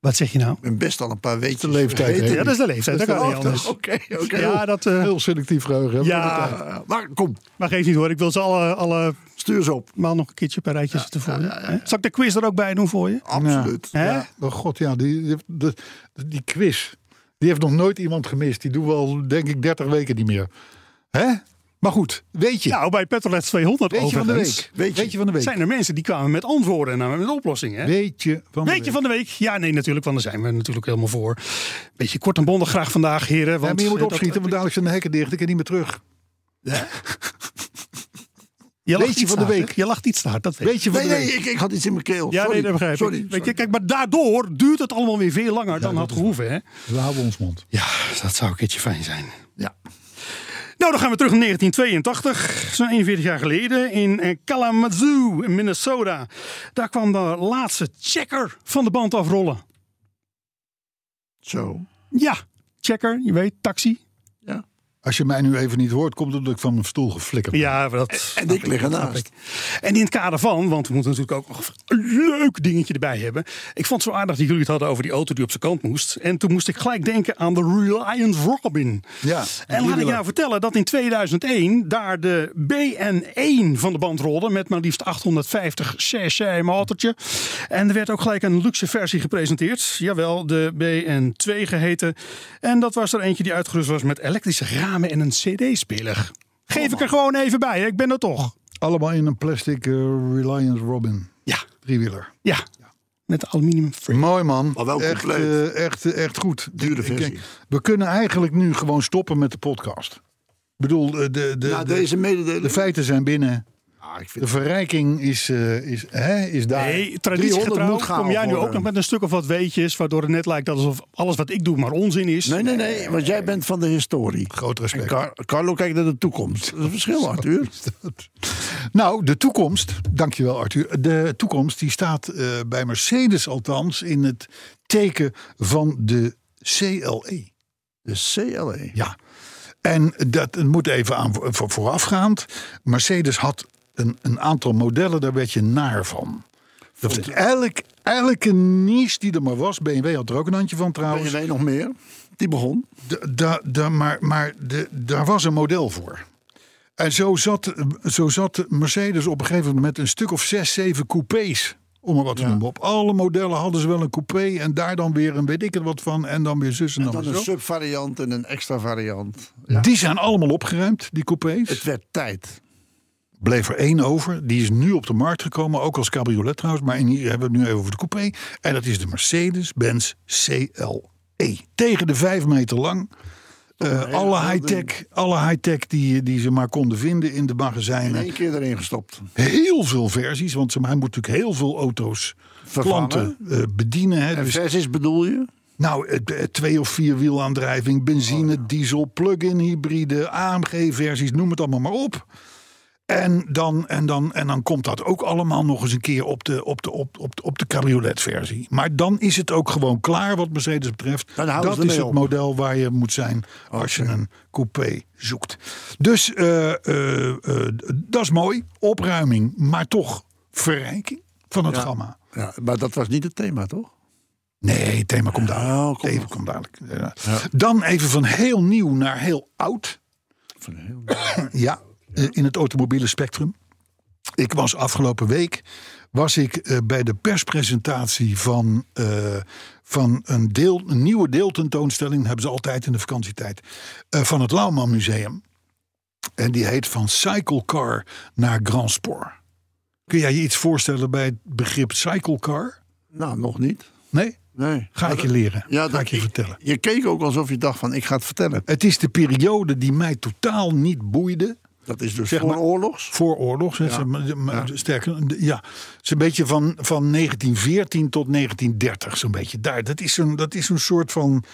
Wat zeg je nou? Ik ben best al een paar weetjes de leeftijd, vergeten. Ja, dat is de leeftijd. Dat kan niet anders. Oké, oké. Ja, dat... eh, Heel selectief geheugen. Ja. Uh, maar kom, maar geef niet hoor. Ik wil ze alle, alle stuur ze op. maal nog een keertje per rijtje zetten voor je. Hè? Zal ik de quiz er ook bij doen voor je? Absoluut. Hè? Ja, oh god, ja, die, die, die, die quiz. Die heeft nog nooit iemand gemist. Die doen we al, denk ik, 30 weken niet meer. Hè? Maar goed, weet je. Nou, bij Petrolets 200 weet je van de week. Weet je. Weet je van de week. zijn er mensen die kwamen met antwoorden en met oplossingen. Hè? Weet je van de Weet je week. van de week? Ja, nee, natuurlijk, want daar zijn we natuurlijk helemaal voor. Beetje kort en bondig graag vandaag, heren. Ja, Want maar je moet eh, dat- opschieten, want dadelijk zijn de hekken dicht. Ik kan niet meer terug. je Weet (laughs) je iets van de week? hè? Je lacht iets te hard, dat weet Weet je van Nee, de nee, week. ik, ik had iets in mijn keel. Ja, sorry. nee, dat begrijp sorry, ik. Weet sorry. je, kijk, maar daardoor duurt het allemaal weer veel langer dan had gehoeven. Hè? We houden ons mond. Ja, dat zou een keertje fijn zijn. Ja. Nou, dan gaan we terug naar 1982, zo'n 41 jaar geleden, in eh, Kalamazoo, in Minnesota. Daar kwam de laatste checker van de band afrollen. Zo. Ja, checker, je weet, taxi. Als je mij nu even niet hoort, komt het omdat ik van mijn stoel geflikkerd ben. Ja, dat. En ik lig ernaast. En in het kader van, want we moeten natuurlijk ook nog een leuk dingetje erbij hebben. Ik vond het zo aardig dat jullie het hadden over die auto die op zijn kant moest. En toen moest ik gelijk denken aan de Reliance Robin. Ja, En laat ik nou vertellen dat in 2001 daar de BN1 van de band rolde. Met maar liefst 850 cc motortje. En er werd ook gelijk een luxe versie gepresenteerd. Jawel, de BN2 geheten. En dat was er eentje die uitgerust was met elektrische ramen en een cd-speler. Geef ik er gewoon even bij, hè? ik ben er toch. Allemaal in een plastic eh, Reliance Robin. Ja, Driewieler. ja. Met de aluminium frame. Mooi man. Maar wel echt, compleet. eh, echt, echt goed. Dure Ik- ik- versie. we kunnen eigenlijk nu gewoon stoppen met de podcast. Ik bedoel, de, de, Na de, deze mededeling. de feiten zijn binnen. Ah, ik De verrijking is, eh, is, hè, is daar. Nee, 300 traditiegetrouw moet gaaf kom jij nu ook nog met een stuk of wat weetjes... waardoor het net lijkt alsof alles wat ik doe maar onzin is. Nee, nee, nee, want jij bent van de historie. Groot respect. Car- Carlo kijkt naar de toekomst. Dat is een verschil, Arthur. Nou, de toekomst, dankjewel Arthur. De toekomst die staat eh, bij Mercedes althans in het teken van de CLE. De CLE. Ja, en dat moet even aan voor, voorafgaand. Mercedes had een, een aantal modellen, daar werd je naar van. Dat elk, elke niche die er maar was, BMW had er ook een handje van trouwens. BMW nog meer? Die begon. De, maar maar de, daar was een model voor. En zo zat, zo zat Mercedes op een gegeven moment met een stuk of zes, zeven coupés. Om er wat te noemen. Op alle modellen hadden ze wel een coupé. En daar dan weer een weet ik het wat van. En dan weer zus en dan, Dan een subvariant en een extra variant. Die zijn allemaal opgeruimd, die coupés. Het werd tijd. Bleef er één over. Die is nu op de markt gekomen, ook als cabriolet trouwens. Maar in hier hebben we het nu even over de coupé. En dat is de Mercedes-Benz CLE. Tegen de vijf meter lang. Eh, alle high-tech, alle high-tech die, die ze maar konden vinden in de In magazijnen. één keer erin gestopt. Heel veel versies, want ze- hij moet natuurlijk heel veel auto's, Vervangen. klanten eh, bedienen. Hè. En Dus, versies bedoel je? nou, eh, twee of vier wielaandrijving, benzine, diesel, plug-in hybride, AMG-versies, noem het allemaal maar op. En dan, en, dan, en dan komt dat ook allemaal nog eens een keer op de, op de, op, op, op de cabriolet-versie. Maar dan is het ook gewoon klaar wat Mercedes betreft. Dat is het op. model waar je moet zijn als je een coupé zoekt. Dus eh, eh, eh, dat is mooi, opruiming, maar toch verrijking van het Ja. gamma. Ja, maar dat was niet het thema, toch? Nee, het thema komt dadelijk. Oh, komt dadelijk. Ja. Dan even van heel nieuw naar heel oud. Van heel... Ja, eh, in het automobiele spectrum. Ik was afgelopen week was ik eh, bij de perspresentatie van, eh, van een, deel, een nieuwe deeltentoonstelling. Dat hebben ze altijd in de vakantietijd. van het Lauwman Museum. En die heet van Cyclecar naar Grand Sport. Kun jij je iets voorstellen bij het begrip cyclecar? Nou, nog niet. Nee? Nee. Ga ik je leren. Ja, Ga ik je vertellen. Je keek ook alsof je dacht van, ik ga het vertellen. Het is de periode die mij totaal niet boeide. Dat is dus Zeg voor maar- oorlogs. Voor oorlog. hè, Ja. ze- maar- maar Ja. Sterker, ja. Het is een beetje van, van 1914 tot 1930, zo'n beetje daar. Dat is een, dat is een soort van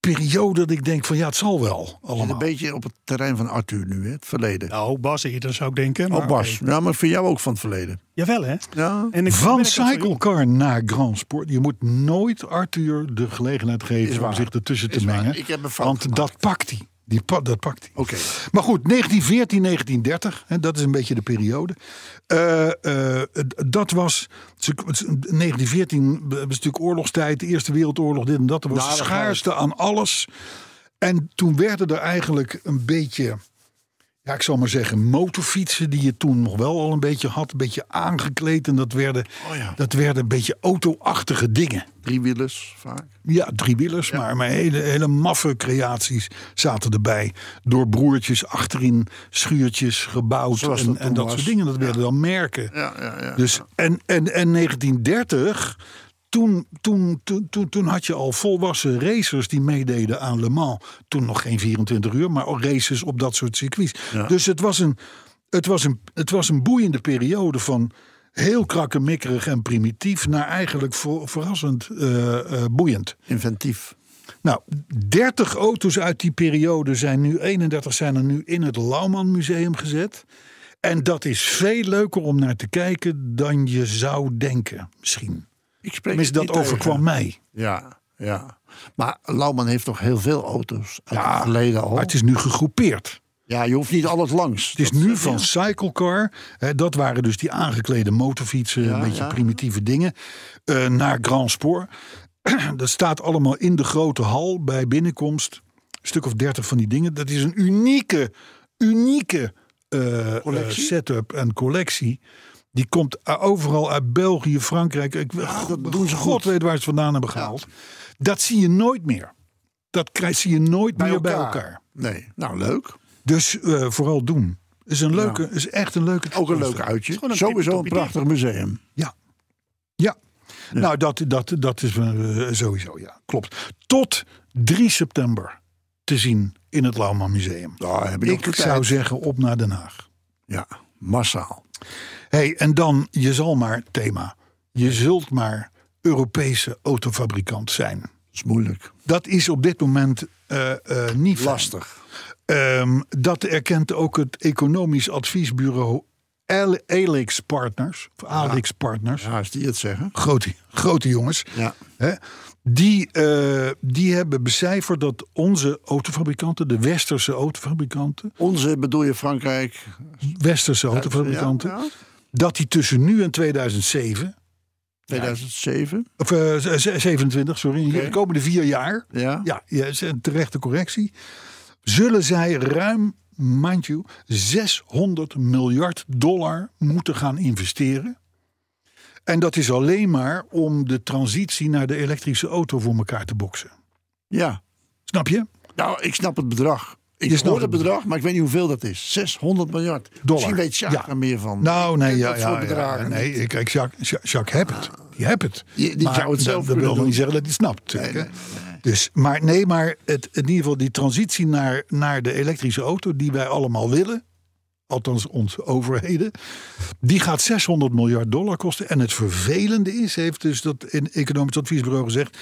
periode dat ik denk van ja, het zal wel allemaal. een beetje op het terrein van Arthur nu, hè, het verleden. Nou, Bas eerder zou ik denken. maar oh, Bas. Ja, maar voor jou ook van het verleden. Jawel, hè? Ja. En ik Van. Cyclecar naar Grand Sport. Je moet nooit Arthur de gelegenheid geven om zich ertussen te Is waar. mengen. Ik heb een fout want gemaakt. dat pakt hij. Die, dat pakt hij. Oké. Maar goed, 1914, 1930, hè, dat is een beetje de periode. Eh, eh, dat was. ze- 1914 was natuurlijk oorlogstijd, de Eerste Wereldoorlog, dit en dat. Er was Nou, schaarste aan alles. En toen werden er eigenlijk een beetje. Ja, ik zal maar zeggen, motorfietsen die je toen nog wel al een beetje had, een beetje aangekleed. En dat werden, Oh ja. dat werden een beetje auto-achtige dingen. Driewielers vaak. Ja, driewielers, maar, maar hele, hele maffe creaties zaten erbij. Door broertjes achterin, schuurtjes gebouwd Zoals en, dat en dat soort dingen. Dat werden dan merken. Ja, ja, ja. Dus, en, en, en 1930, toen, toen, toen, toen, toen had je al volwassen racers die meededen aan Le Mans. Toen nog geen 24 uur, maar races op dat soort circuits. Ja. Dus het was, een, het, was een, het was een boeiende periode van heel krakkemikkerig en primitief... naar eigenlijk ver- verrassend eh, eh, boeiend. Inventief. Nou, 30 auto's uit die periode zijn nu, 31 zijn er nu in het Lauwman Museum gezet. En dat is veel leuker om naar te kijken dan je zou denken, misschien. Ik spreek Tenminste, het dat overkwam tegen. mij. Ja, ja. Maar Lauwman heeft toch heel veel auto's uit Ja, het verleden al. Maar het is nu gegroepeerd. Ja, je hoeft niet alles langs. Het is Dat- nu van. Cyclecar, hè, dat waren dus die aangeklede motorfietsen, Ja, een beetje ja. primitieve dingen, eh, naar Grand Sport. (clears throat) dat staat allemaal in de grote hal bij binnenkomst. Een stuk of dertig van die dingen. Dat is een unieke, unieke eh, eh, setup en collectie. Die komt eh, overal uit België, Frankrijk. Ik, dat doen ze God goed. weet waar ze het vandaan hebben gehaald. Dat zie je nooit meer. Dat krijg, zie je nooit meer bij elkaar. Nee, nou leuk. Dus eh, vooral doen. Is een leuke, is echt een leuke. Ook een leuk uitje. een Sowieso een prachtig museum. Ja. Ja. Nou, dat, dat, dat is eh, sowieso, ja. Klopt. Tot 3 september te zien in het Lauwman Museum. Ik zou tijd. zeggen op naar Den Haag. Ja, massaal. Hey, en dan, je zal maar, thema, je zult maar Europese autofabrikant zijn. Dat is moeilijk. Dat is op dit moment eh, eh, niet. Lastig. Ehm, dat erkent ook het economisch adviesbureau Al- Alix Partners. Of Alix Partners. Ja, als die het zeggen. Grote, grote jongens. Ja. Hè, die, eh, die hebben becijferd dat onze autofabrikanten, de westerse autofabrikanten, Onze bedoel je Frankrijk. westerse autofabrikanten, ja. Dat die tussen nu en 2007, 2007. of eh, z- z- 27, sorry, Oké. de komende vier jaar, Ja. ja, terechte correctie, zullen zij ruim, mind you, 600 miljard dollar moeten gaan investeren. En dat is alleen maar om de transitie naar de elektrische auto voor elkaar te boksen. Ja. Snap je? Nou, ik snap het bedrag. Ik Je hoor het bedrag, maar ik weet niet hoeveel dat is. 600 miljard. Dollar. Misschien weet Jacques Ja. er meer van. Nou, nee, ja, ja, nee. Kijk, Jacques, Jacques, heeft het. die hebt het. Die- die maar zou het dat- zelf dat wil nog niet zeggen dat hij het snapt. Dus, maar nee, maar het, in ieder geval die transitie naar, naar de elektrische auto die wij allemaal willen, althans onze overheden, die gaat 600 miljard dollar kosten. En het vervelende is, heeft dus dat in economisch adviesbureau gezegd,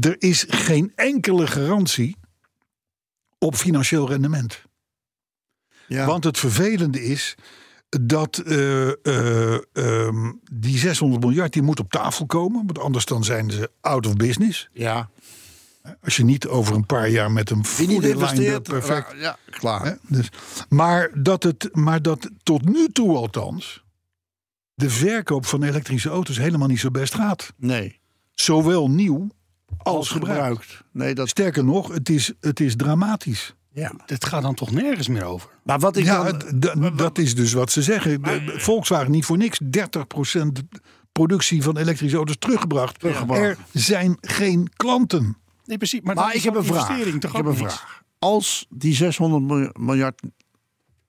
er is geen enkele garantie op financieel rendement. Ja. Want het vervelende is dat eh, eh, ehm, die 600 miljard die moet op tafel komen. Want anders dan zijn ze out of business. ja. Als je niet over een paar jaar met een up perfect. ra- ja, klaar. hè, dus, maar, dat het, maar dat tot nu toe althans de verkoop van elektrische auto's helemaal niet zo best gaat. Nee. Zowel nieuw als, Als gebruikt. gebruikt. Nee, dat, Sterker nog, het is, het is dramatisch. ja. Dit gaat dan toch nergens meer over? Maar wat ik Ja, dan... dat is dus wat ze zeggen. Volkswagen niet voor niks 30% productie van elektrische auto's teruggebracht. Teruggebracht. Er zijn geen klanten. Nee, precies. Maar, Maar ik heb een vraag. Ik heb een vraag. Als die 600 miljoen- miljard...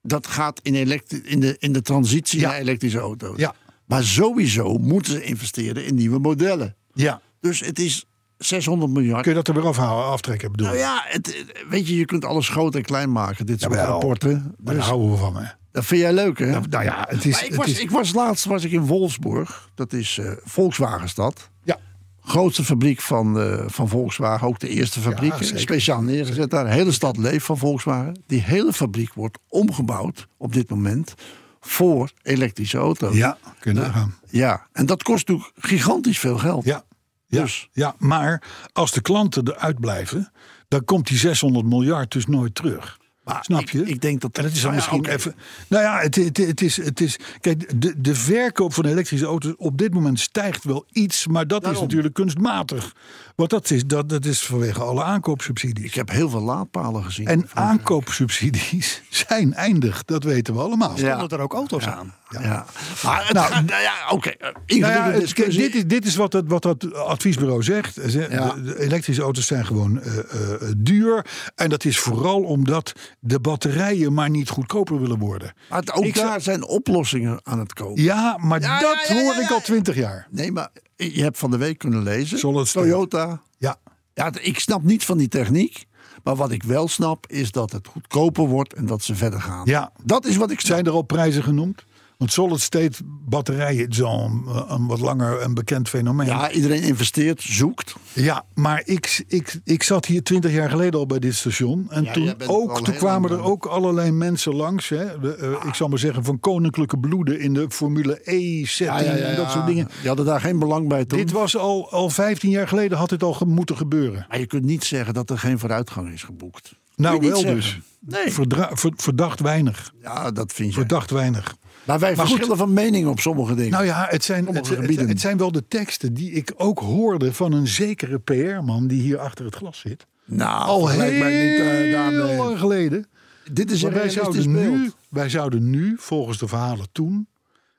Dat gaat in, elektri- in, de, in de transitie Ja. naar elektrische auto's. Ja. Maar sowieso moeten ze investeren in nieuwe modellen. Ja. Dus het is 600 miljard. Kun je dat er weer afhalen, aftrekken bedoel Nou ja, het, weet je, je kunt alles groot en klein maken. Dit soort rapporten. Daar Dus, houden we van. Hè? dat vind jij leuk, hè? Nou ja, het is... Ik, het was, is ik was laatst was ik in Wolfsburg. Dat is eh Volkswagenstad. ja, Grootste fabriek van, eh, van Volkswagen. Ook de eerste fabriek. Ja, speciaal neergezet daar. De hele stad leeft van Volkswagen. Die hele fabriek wordt omgebouwd op dit moment voor elektrische auto's. ja, kun je nagaan. Ja, en dat kost natuurlijk gigantisch veel geld. Ja. Ja, Dus. ja, maar als de klanten eruit blijven, dan komt die 600 miljard dus nooit terug. Maar Snap je? ik denk dat- En het is dan Nou ja, misschien even. Nou ja, het, het, het, is, het is. Kijk, de, de verkoop van elektrische auto's op dit moment stijgt wel iets, maar dat is natuurlijk kunstmatig. Want dat is, dat, dat is vanwege alle aankoopsubsidies. Ik heb heel veel laadpalen gezien. En aankoopsubsidies (laughs) zijn eindig, dat weten we allemaal. Ja. Stonden er ook auto's aan? Ja. Maar Nou, gaat, nou ja, oké. eh, Nou ja, dit, is, dit is wat het, wat dat adviesbureau zegt. Ze- Ja. De, elektrische auto's zijn gewoon eh, eh, duur. En dat is vooral omdat de batterijen maar niet goedkoper willen worden. Maar het- ook Ik daar zijn oplossingen aan het komen. Ja, maar dat hoor ik al twintig jaar. Nee, maar je hebt van de week kunnen lezen. Solid. Toyota. Ja, Ja, ik snap niet van die techniek. Maar wat ik wel snap, is dat het goedkoper wordt en dat ze verder gaan. ja. Dat is wat ik snap. Zijn er al prijzen genoemd? Want solid state batterijen is al een, een wat langer een bekend fenomeen. Ja, iedereen investeert, zoekt. Ja, maar ik, ik, ik zat hier twintig jaar geleden al bij dit station. En Ja, toen, ook, toen kwamen er ook allerlei mensen langs. Hè, de, eh, Ik zal maar zeggen van koninklijke bloeden in de Formule E-setting en dat soort dingen. Die hadden daar geen belang bij toen. Dit was al, al 15 jaar geleden had dit al moeten gebeuren. Maar je kunt niet zeggen dat er geen vooruitgang is geboekt. Nou, wel dus. Nee. Verdra- verdacht weinig. Ja, dat vind je. Verdacht weinig. Maar wij Maar goed. verschillen van mening op sommige dingen. Nou ja, het zijn, het, zijn wel de teksten die ik ook hoorde van een zekere PR-man die hier achter het glas zit. nou, Al niet, eh, heel daarmee. lang geleden. Dit is een wij zouden, nu, wij zouden nu, volgens de verhalen toen,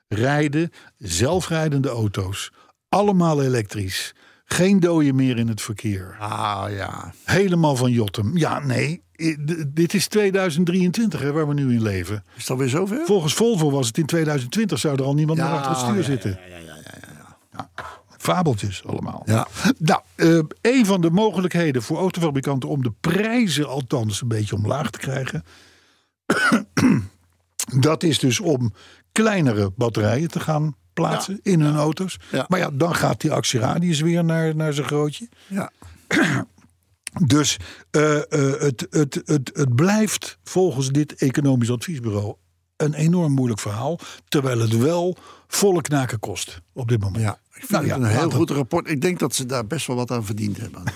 rijden zelfrijdende auto's. Allemaal elektrisch. Geen dooien meer in het verkeer. Ah ja. Helemaal van Jotem. Ja, nee. D- Dit is 2023 hè, waar we nu in leven. Is het alweer zover? Volgens Volvo was het in 2020 zou er al niemand meer Ja, achter het stuur ja, zitten. Ja, Fabeltjes allemaal. Ja. Nou, eh, een van de mogelijkheden voor autofabrikanten om de prijzen althans een beetje omlaag te krijgen. (coughs) dat is dus om kleinere batterijen te gaan plaatsen in hun auto's. Ja. Maar ja, dan gaat die actieradius weer naar, naar zijn grootje. Ja. (coughs) Dus eh, eh, het, het, het, het blijft volgens dit economisch adviesbureau een enorm moeilijk verhaal. Terwijl het wel volle knaken kost op dit moment. ja. Ik vind Nou het ja, een heel goed rapport. Ik denk dat ze daar best wel wat aan verdiend hebben. (laughs)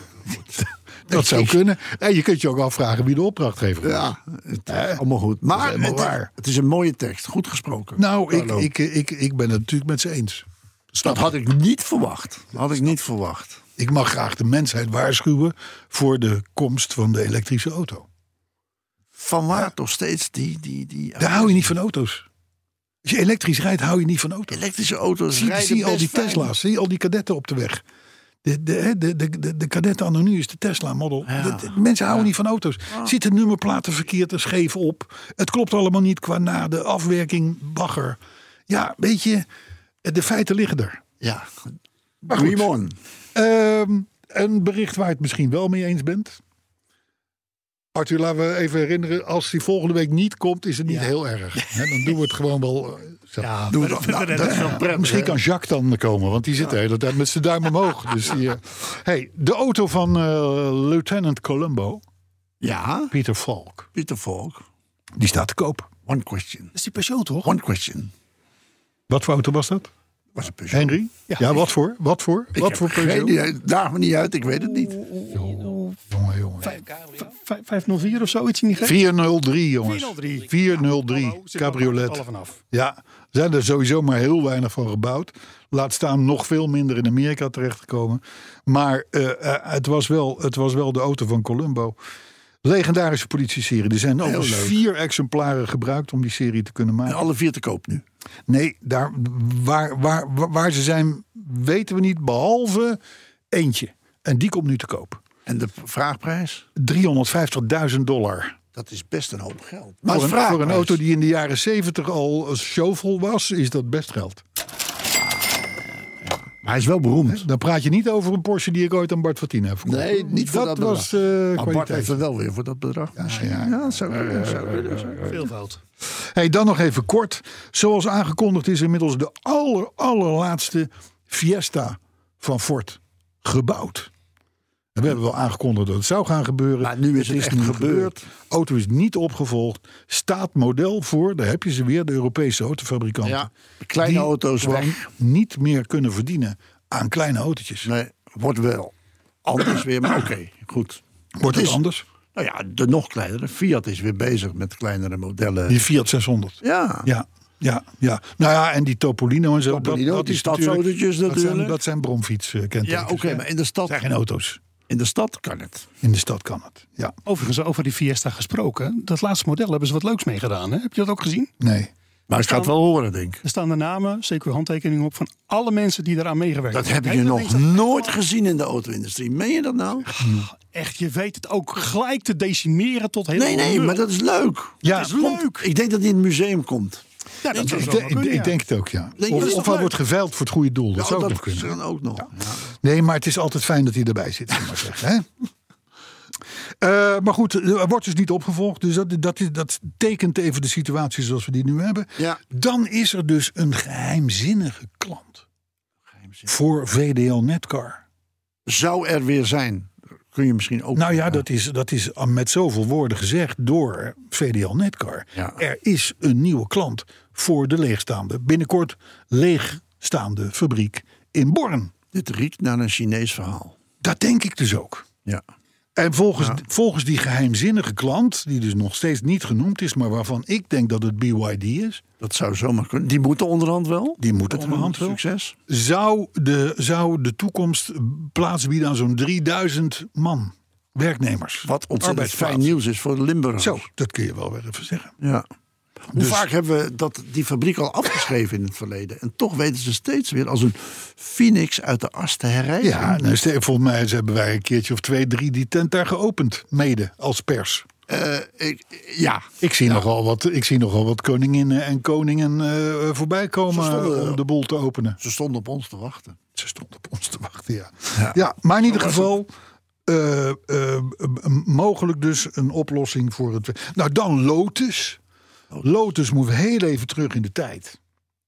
Dat zou kunnen. En je kunt je ook afvragen wie de opdrachtgever is. Ja, het is allemaal goed. Maar het, waar. het is een mooie tekst. Goed gesproken. Nou, ik, ik, ik, ik ben het natuurlijk met ze eens. dat had ik niet verwacht. Had ik niet verwacht. Ik mag graag de mensheid waarschuwen voor de komst van de elektrische auto. Van waar toch steeds die... die, die Daar hou je niet van auto's. Als je elektrisch rijdt, hou je niet van auto's. elektrische auto's Zie, rijden zie al die fijn. Tesla's, zie je al die kadetten op de weg. De, de, de, de, de, de kadetten anno nu is de Tesla Model. Ja. De- de- mensen houden niet van auto's. Zitten nummerplaten verkeerd en scheef op. Het klopt allemaal niet qua na de afwerking, bagger. Ja, weet je, de feiten liggen er. Ja. Dream on. Ehm, een bericht waar je het misschien wel mee eens bent. Arthur, laten we even herinneren. Als die volgende week niet komt, is het niet heel erg. Hè, dan doen we het gewoon wel. eh, zo. Ja, Doe we- dat. Nou. Misschien hè? kan Jacques dan komen, want die zit de hele tijd met zijn duim omhoog. (laughs) Dus die, eh, hey, de auto van eh, Lieutenant Columbo, Ja, Peter Falk, Pieter Volk. die staat te koop. One question. Dat is die Peugeot toch? One question. Wat voor auto was dat? Was het Peugeot? Henry? Ja, wat voor? Wat voor? Ik wat voor geen Peugeot? idee. Daag me niet uit, ik weet het niet. Jongen, jongen. Vijf- 504 of zoiets in die greep? 403, jongens. 403. 403 Hallo, zit er nog cabriolet. Ja, zijn er sowieso maar heel weinig van gebouwd. Laat staan nog veel minder in Amerika terechtgekomen. Maar eh, eh, het, was wel, het was wel de auto van Columbo. Legendarische politieserie. Er zijn leuk. vier exemplaren gebruikt om die serie te kunnen En maken. alle vier te koop nu. Nee, daar, waar, waar, waar, ze zijn weten we niet. Behalve eentje. En die komt nu te koop. En de vraagprijs? 350.000 dollar. Dat is best een hoop geld. Maar Voor een, voor een auto die in de jaren 70 al shovel was, is dat best geld. Hij is wel beroemd. Dan praat je niet over een Porsche die ik ooit aan Bart Fortine heb verkocht. Nee, niet voor dat, dat was bedrag. eh maar Bart heeft er wel weer voor dat bedrag. misschien. ja. ja, kunnen, zou kunnen, zou kunnen. Veelvoud. Hey, dan nog even kort. Zoals aangekondigd is inmiddels de aller, allerlaatste Fiesta van Ford gebouwd. En we hebben wel aangekondigd dat het zou gaan gebeuren. Maar nu is het echt nu gebeurd. Auto is niet opgevolgd. Staat model voor, daar heb je ze weer, de Europese autofabrikanten. Ja, kleine die auto's weg. niet meer kunnen verdienen aan kleine autootjes. Nee, wordt wel anders weer, maar oké, goed. Wordt het is- anders? Nou ja, de nog kleinere. Fiat is weer bezig met kleinere modellen. Die Fiat 600. Ja, Ja, ja, ja. Nou ja, en die Topolino en zo. Topolino, die is stadsautootjes natuurlijk- Dat zijn, dat zijn bromfietskenteken. ja oké, maar in de, stad, Dat zijn geen auto's. In de stad kan het. In de stad kan het. Ja, Overigens, over die Fiesta gesproken. Dat laatste model hebben ze wat leuks mee gedaan. Hè? Heb je dat ook gezien? nee. Maar ik ga het wel horen, denk ik. Er staan de namen, zeker handtekeningen op van alle mensen die eraan meegewerkt Dat hebben. heb ik je nog nooit gezien in de auto-industrie. Meen je dat nou? Echt, je weet het ook gelijk te decimeren tot heel Nee, nee, maar dat is leuk. Ja, Het is leuk. Ik denk dat die in het museum komt. Ja, dat Ik, kunnen, denk het ook, ja. Nee, Of, hij wordt geveild voor het goede doel. Dat zou ook nog kunnen. kan ook nog. Nee, maar het is altijd fijn dat hij erbij zit, maar zeggen. Hè? (laughs) Eh, maar goed, er wordt dus niet opgevolgd. Dus dat, dat, is, dat tekent even de situatie zoals we die nu hebben. Ja. Dan is er dus een geheimzinnige klant voor VDL Netcar. Zou er weer zijn? Kun je misschien ook. Nou ja, dat is, dat is met zoveel woorden gezegd door VDL Netcar. Ja. Er is een nieuwe klant voor de leegstaande, binnenkort leegstaande fabriek in Born. Dit riekt naar een Chinees verhaal. Dat denk ik dus ook. Ja. En volgens, Ja. volgens die geheimzinnige klant, die dus nog steeds niet genoemd is, maar waarvan ik denk dat het BYD is, Dat zou zomaar kunnen. Die moeten onderhand wel. die moeten onderhand wel, Succes. zou de, zou de toekomst plaats bieden aan zo'n 3000 man werknemers. Wat ontzettend fijn nieuws is voor de Limburgers. Zo, dat kun je wel weer even zeggen. Ja. Hoe Dus- vaak hebben we dat, die fabriek al afgeschreven in het verleden? En toch weten ze steeds weer als een phoenix uit de as te herrijzen. Ja, nou, volgens mij hebben wij een keertje of twee, drie die tent daar geopend, mede als pers. Eh, ik, ja. Ik zie, nogal, wat, ik zie nogal wat koninginnen en koningen eh, voorbij komen stonden- om de boel te openen. Ze stonden op ons te wachten. Ze stond op ons te wachten, ja. Ja, maar in ieder geval eh, mogelijk dus een oplossing voor het... Nou, dan Lotus. Lotus moet heel even terug in de tijd.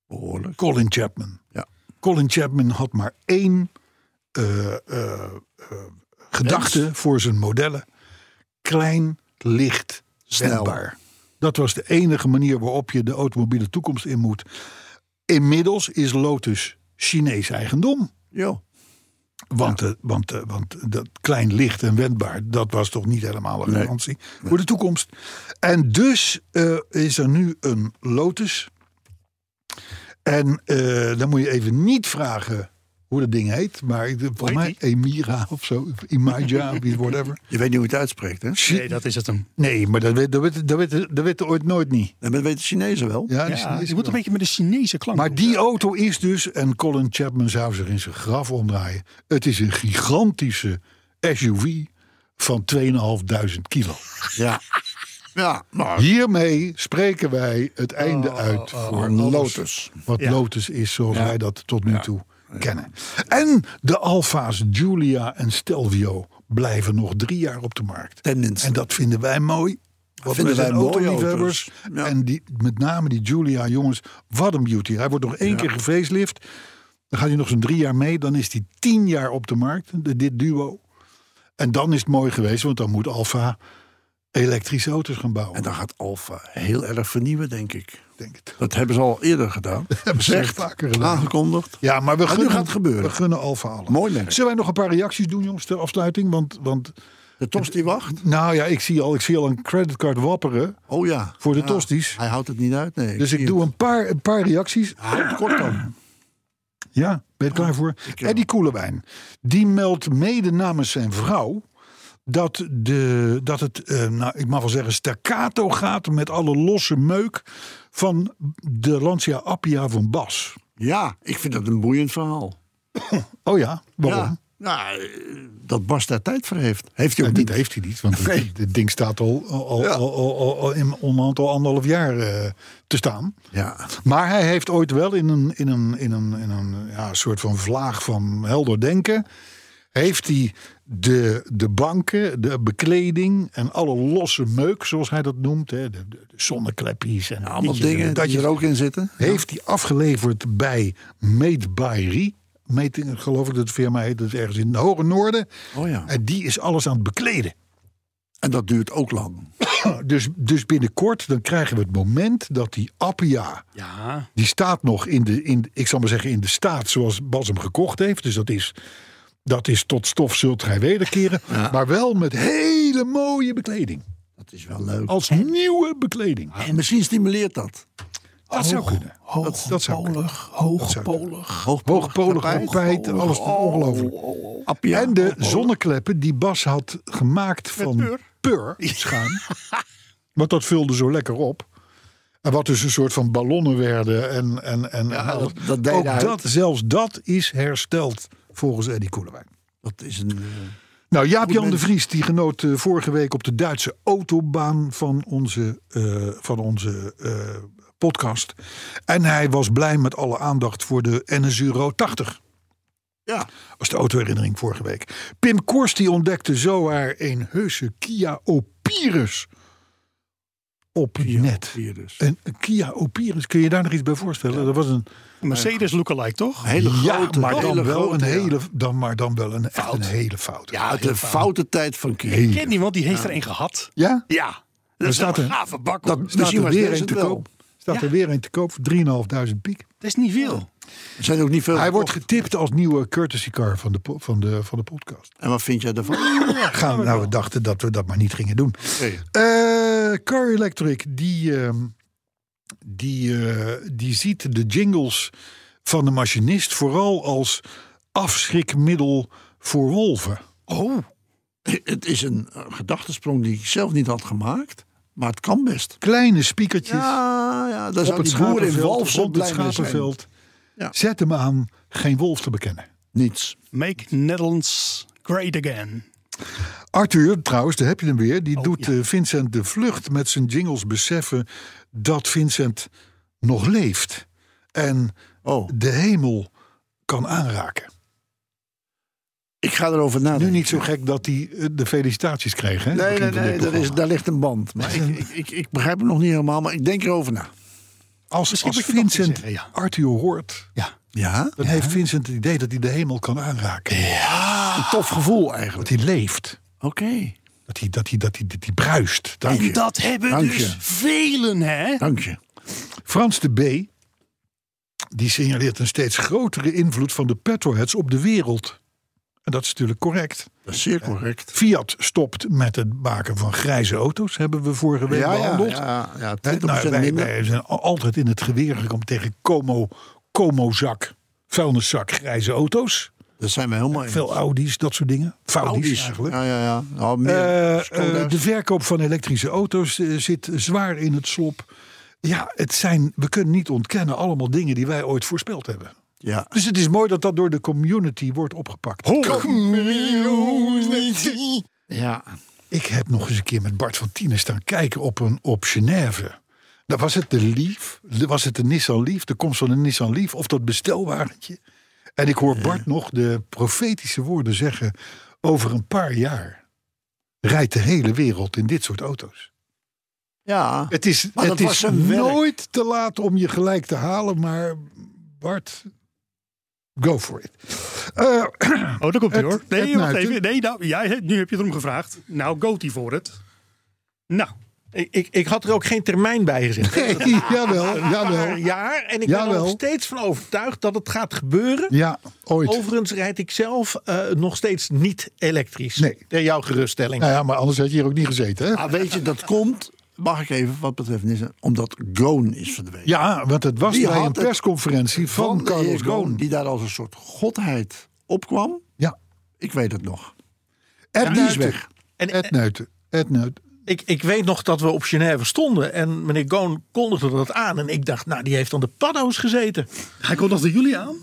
Behoorlijk. Colin Chapman. Ja. Colin Chapman had maar één eh, eh, eh, gedachte voor zijn modellen. Klein, licht, Snel. wendbaar. Dat was de enige manier waarop je de automobiele toekomst in moet. Inmiddels is Lotus Chinees eigendom. Jo. Want, eh, want, eh, want dat klein licht en wendbaar, dat was toch niet helemaal een Nee. garantie voor de toekomst. En dus eh, is er nu een Lotus. En dan moet je even niet vragen hoe dat ding heet. Maar ik- volgens mij Emira of zo. of Imaja, of whatever. Je weet niet hoe je het uitspreekt, hè? Nee, dat is het hem. Nee, maar dat weet, dat dat weet, dat weet ooit nooit niet. En dat weten de Chinezen wel. Ja, de Ja, Chinezen je moet een beetje met de Chinese klank Maar doen. die auto is dus, en Colin Chapman zou zich in zijn graf omdraaien. Het is een gigantische SUV van 2.500 kilo. Ja. Ja, maar Hiermee spreken wij het einde uit voor een alles Lotus. Wat Ja. Lotus is, zoals wij dat tot nu toe kennen. En de Alfa's Giulia en Stelvio blijven nog drie jaar op de markt. Tenminste. En dat vinden wij mooi. Want vinden wij autoliefhebbers. auto's. Ja. En die, met name die Giulia, jongens, wat een beauty. Hij wordt nog één keer gefacelift. Dan gaat hij nog zo'n drie jaar mee. Dan is hij tien jaar op de markt, de, dit duo. En dan is het mooi geweest, want dan moet Alfa elektrische auto's gaan bouwen. En dan gaat Alfa heel erg vernieuwen, denk ik. denk het. Dat hebben ze al eerder gedaan. (laughs) Hebben ze echt vaker gedaan. Aangekondigd. Ja, maar we nu gunnen, gaat het gebeuren. We gunnen Alfa alles. Mooi merk. Zullen wij nog een paar reacties doen, jongens, ter afsluiting? Want, want De tos die wacht. nou ja, ik zie, al, ik zie al een creditcard wapperen. Oh ja. Voor de Ja. tosties. Hij houdt het niet uit, nee. Dus ik doe het. een paar, een paar reacties. Houd het kort dan. Ja, ben je klaar voor? ik, ja. Eddie Koelewijn. Die meldt mede namens zijn vrouw... dat, de, dat het, eh, nou, ik mag wel zeggen, staccato gaat... met alle losse meuk van de Lancia Appia van Bas. Ja, ik vind dat een boeiend verhaal. (coughs) Oh ja, waarom? Ja. Nou, eh, dat Bas daar tijd voor heeft. Heeft hij ook niet. heeft hij niet, want het, Nee. dit ding staat al, al, al, Ja. al, al, al in onderhand al anderhalf jaar eh, te staan. Ja. Maar hij heeft ooit wel in een, in een, in een, in een ja, soort van vlaag van helder denken. Heeft hij de, de banken, de bekleding en alle losse meuk, zoals hij dat noemt. Hè, de, de, zonnekleppies en Allemaal dingen die datjes, er ook in zitten. Heeft hij afgeleverd bij Made by Rie. Made, geloof ik dat de firma heet. Dat is ergens in het hoge noorden. Oh ja. En die is alles aan het bekleden. En dat duurt ook lang. (coughs) Dus, dus binnenkort dan krijgen we het moment dat die Appia... Ja. die staat nog in de, in, ik zal maar zeggen, in de staat zoals Bas hem gekocht heeft. Dus dat is, dat is tot stof zult gij wederkeren. (laughs) Maar wel met hele mooie bekleding. Dat is wel leuk. Als nieuwe bekleding. En misschien stimuleert dat. Dat zou kunnen. Dat, dat zou kunnen. hoogpolig. Hoogpolig, tapijt, alles ongelooflijk. Appia. En de zonnekleppen die Bas had gemaakt van pur. pur schuim. (laughs) Want dat vulde zo lekker op. En wat dus een soort van ballonnen werden. En, en, en, en alles. dat- dat deed Ook uit. dat, zelfs dat is hersteld volgens Eddie Koelewijn. Dat is een... eh, Nou, Jaap-Jan de. Vries die genoot eh, vorige week op de Duitse autobaan van onze, eh, van onze podcast. En hij was blij met alle aandacht voor de NS Euro 80. ja. was de autoherinnering vorige week. Pim Kors die ontdekte zowaar een heuse Kia Opirus op net. Virus. Een, een Kia Opirus, kun je daar nog iets bij voorstellen? Dat was een, Mercedes lookalike, toch? Hele ja, grote, maar dan hele wel grote, een ja. hele, dan maar dan wel een, echt een hele fout. Ja, de foute tijd van Kia. Ik ken iemand die heeft er een gehad. Ja? Ja. Dat is staat een er- gave bak. Dat. Staat misschien er was weer een te koop? Staat Ja. er weer een te koop voor 3.500 piek. Dat is niet veel. Er zijn ook niet veel Hij wordt getipt als nieuwe courtesy car van de, po- van de, van de podcast. En wat vind jij daarvan? Gaan we, nou, we dachten dat we dat maar niet gingen doen. Nee. Eh, Car Electric, die, ehm, die, eh, die ziet de jingles van de machinist vooral als afschrikmiddel voor wolven. Oh. Het is een gedachtesprong die ik zelf niet had gemaakt. Maar het kan best. Kleine spiekertjes Ja, ja daar op het boer in zo rond het schapenveld. Ja. Zet hem aan, geen wolf te bekennen. Niets. Make Netherlands great again. Arthur, trouwens, daar heb je hem weer. Die Oh, doet eh, Vincent de Vlucht met zijn jingles beseffen dat Vincent nog leeft. En Oh, de hemel kan aanraken. ik ga erover nadenken. Nu niet zo gek dat hij eh, de felicitaties kreeg. Hè? Nee, nee, nee, daar, is, daar ligt een band. Maar ik, ik, ik, ik begrijp het nog niet helemaal, maar ik denk erover na. Als, Vincent zeggen, ja. Arthur hoort, Ja. Ja? dan heeft Vincent het idee dat hij de hemel kan aanraken. Een tof gevoel eigenlijk. Dat hij leeft. Oké, Dat hij, dat hij, dat bruist. dank En je. dat hebben Dank dus je. velen, hè? Dank je. Frans de B. Die signaleert een steeds grotere invloed van de petrolheads op de wereld. En dat is natuurlijk correct. Dat is zeer correct. Fiat stopt met het maken van grijze auto's, hebben we vorige week Ja, ja, behandeld. ja, ja, 20% Hè, nou, wij, minder. wij zijn al- altijd in het geweer gekomen tegen Como, Como-zak, vuilniszak, grijze auto's. Dat zijn we helemaal eens. Veel Audi's, dat soort dingen. Audi's. eigenlijk. Ja, ja, ja. Nou, meer Eh, eh, de verkoop van elektrische auto's eh, zit zwaar in het slop. Ja, het zijn, we kunnen niet ontkennen, allemaal dingen die wij ooit voorspeld hebben. ja. Dus het is mooi dat dat door de community wordt opgepakt. ja. Ik heb nog eens een keer met Bart van Tienen staan kijken op, een, op Genève. Dan was het de Leaf, was het de Nissan Leaf, de komst van de Nissan Leaf of dat bestelwagentje. En ik hoor Bart nog de profetische woorden zeggen. Over een paar jaar rijdt de hele wereld in dit soort auto's. Ja, Het is, Maar het dat was is werk. nooit te laat om je gelijk te halen, maar Bart, go for it. Eh, Oh, daar komt hij hoor. Nee, het wacht even. Nee, nou, jij, nu heb je het erom gevraagd. Nou, goat hij voor het. Nou, Ik, ik, ik had er ook geen termijn bij gezet. nee, (laughs) jawel, Een jawel. jaar. En ik ben er nog steeds van overtuigd dat het gaat gebeuren. Ja, ooit. Overigens rijd ik zelf eh, nog steeds niet elektrisch. Nee. Ter jouw geruststelling. Nou ja, maar anders had je hier ook niet gezeten, hè? maar weet je, dat komt, mag ik even wat betreft Nissan, omdat Goon is verdwenen. Ja, want het was Die bij een persconferentie van, Carlos Ghosn. Die daar als een soort godheid opkwam. Ja. Ik weet het nog. Ed die is weg. En, Ed Nuiten. Ed Nuiten. Ik, ik weet nog dat we op Genève stonden. En meneer Goon kondigde dat aan. En ik dacht, nou, die heeft aan de paddo's gezeten. hij komt nog de jullie aan.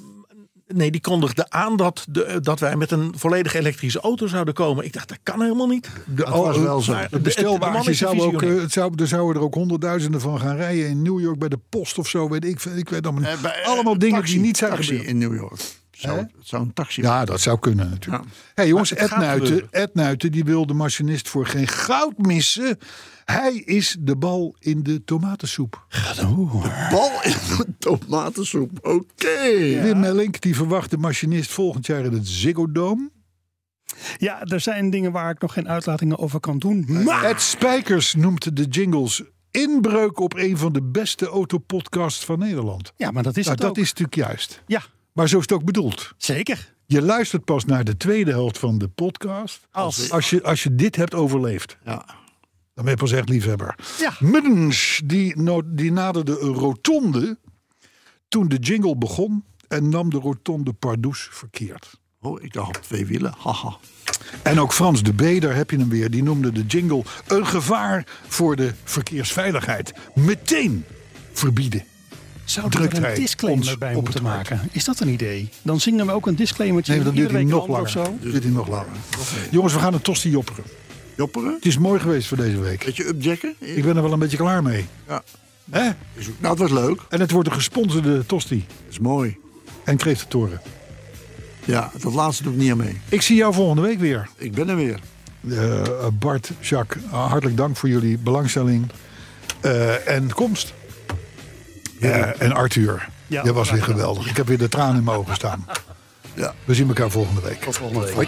Nee, die kondigde aan dat, de, dat wij met een volledig elektrische auto zouden komen. Ik dacht, dat kan helemaal niet. De, Dat was wel zo. de man bestelwagentje is een zou ook, eh, het zou, er zouden er ook honderdduizenden van gaan rijden in New York bij de post of zo. Weet ik, ik weet allemaal, Eh, bij, eh, allemaal dingen taxi, die niet zijn taxi gebeurd. in New York. Zou, het zou een taxi Ja, dat zou kunnen natuurlijk. Ja. Hey, jongens, Ed Nuiten. Ed Nuiten die wil de machinist voor geen goud missen. Hij is de bal in de tomatensoep. Bal in de tomatensoep. Oké. Wim Mellink die verwacht de machinist volgend jaar in het Ziggo Dome. Ja, er zijn dingen waar ik nog geen uitlatingen over kan doen. Maar Ed Spijkers noemt de jingles inbreuk op een van de beste autopodcasts van Nederland. ja, maar dat is Nou, het dat is natuurlijk juist. Ja, Maar zo is het ook bedoeld. zeker. Je luistert pas naar de tweede helft van de podcast. Als- Als je, als je dit hebt overleefd. Ja. Dan ben je pas echt liefhebber. Ja. Muddens, die, die naderde een rotonde toen de jingle begon. En nam de rotonde Pardoes verkeerd. Oh, ik dacht op twee wielen. Haha. En ook Frans de B, daar heb je hem weer. Die noemde de jingle een gevaar voor de verkeersveiligheid. Meteen verbieden. Zou Drukt er een hij disclaimer bij moeten hart. maken? Is dat een idee? Dan zingen we ook een disclaimertje. Nee, dan duurt hij nog langer. Of zo. Duurt hij nog langer. Jongens, we gaan een tosti jopperen. Jopperen? Het is mooi geweest voor deze week. Beetje upjacken? Ik ben er wel een beetje klaar mee. Ja. Hè? Is ook- Nou, het was leuk. En het wordt een gesponsorde tosti. Dat is mooi. En kreeftentoren. Ja, dat laatste doe ik niet aan mee. Ik zie jou volgende week weer. Ik ben er weer. Eh, Bart, Jacques, hartelijk dank voor jullie belangstelling eh, en komst. Eh, en Arthur, Ja, jij was weer geweldig. Ik heb weer de tranen in mijn ogen staan. Ja. We zien elkaar volgende week. Tot volgende week. Hoi.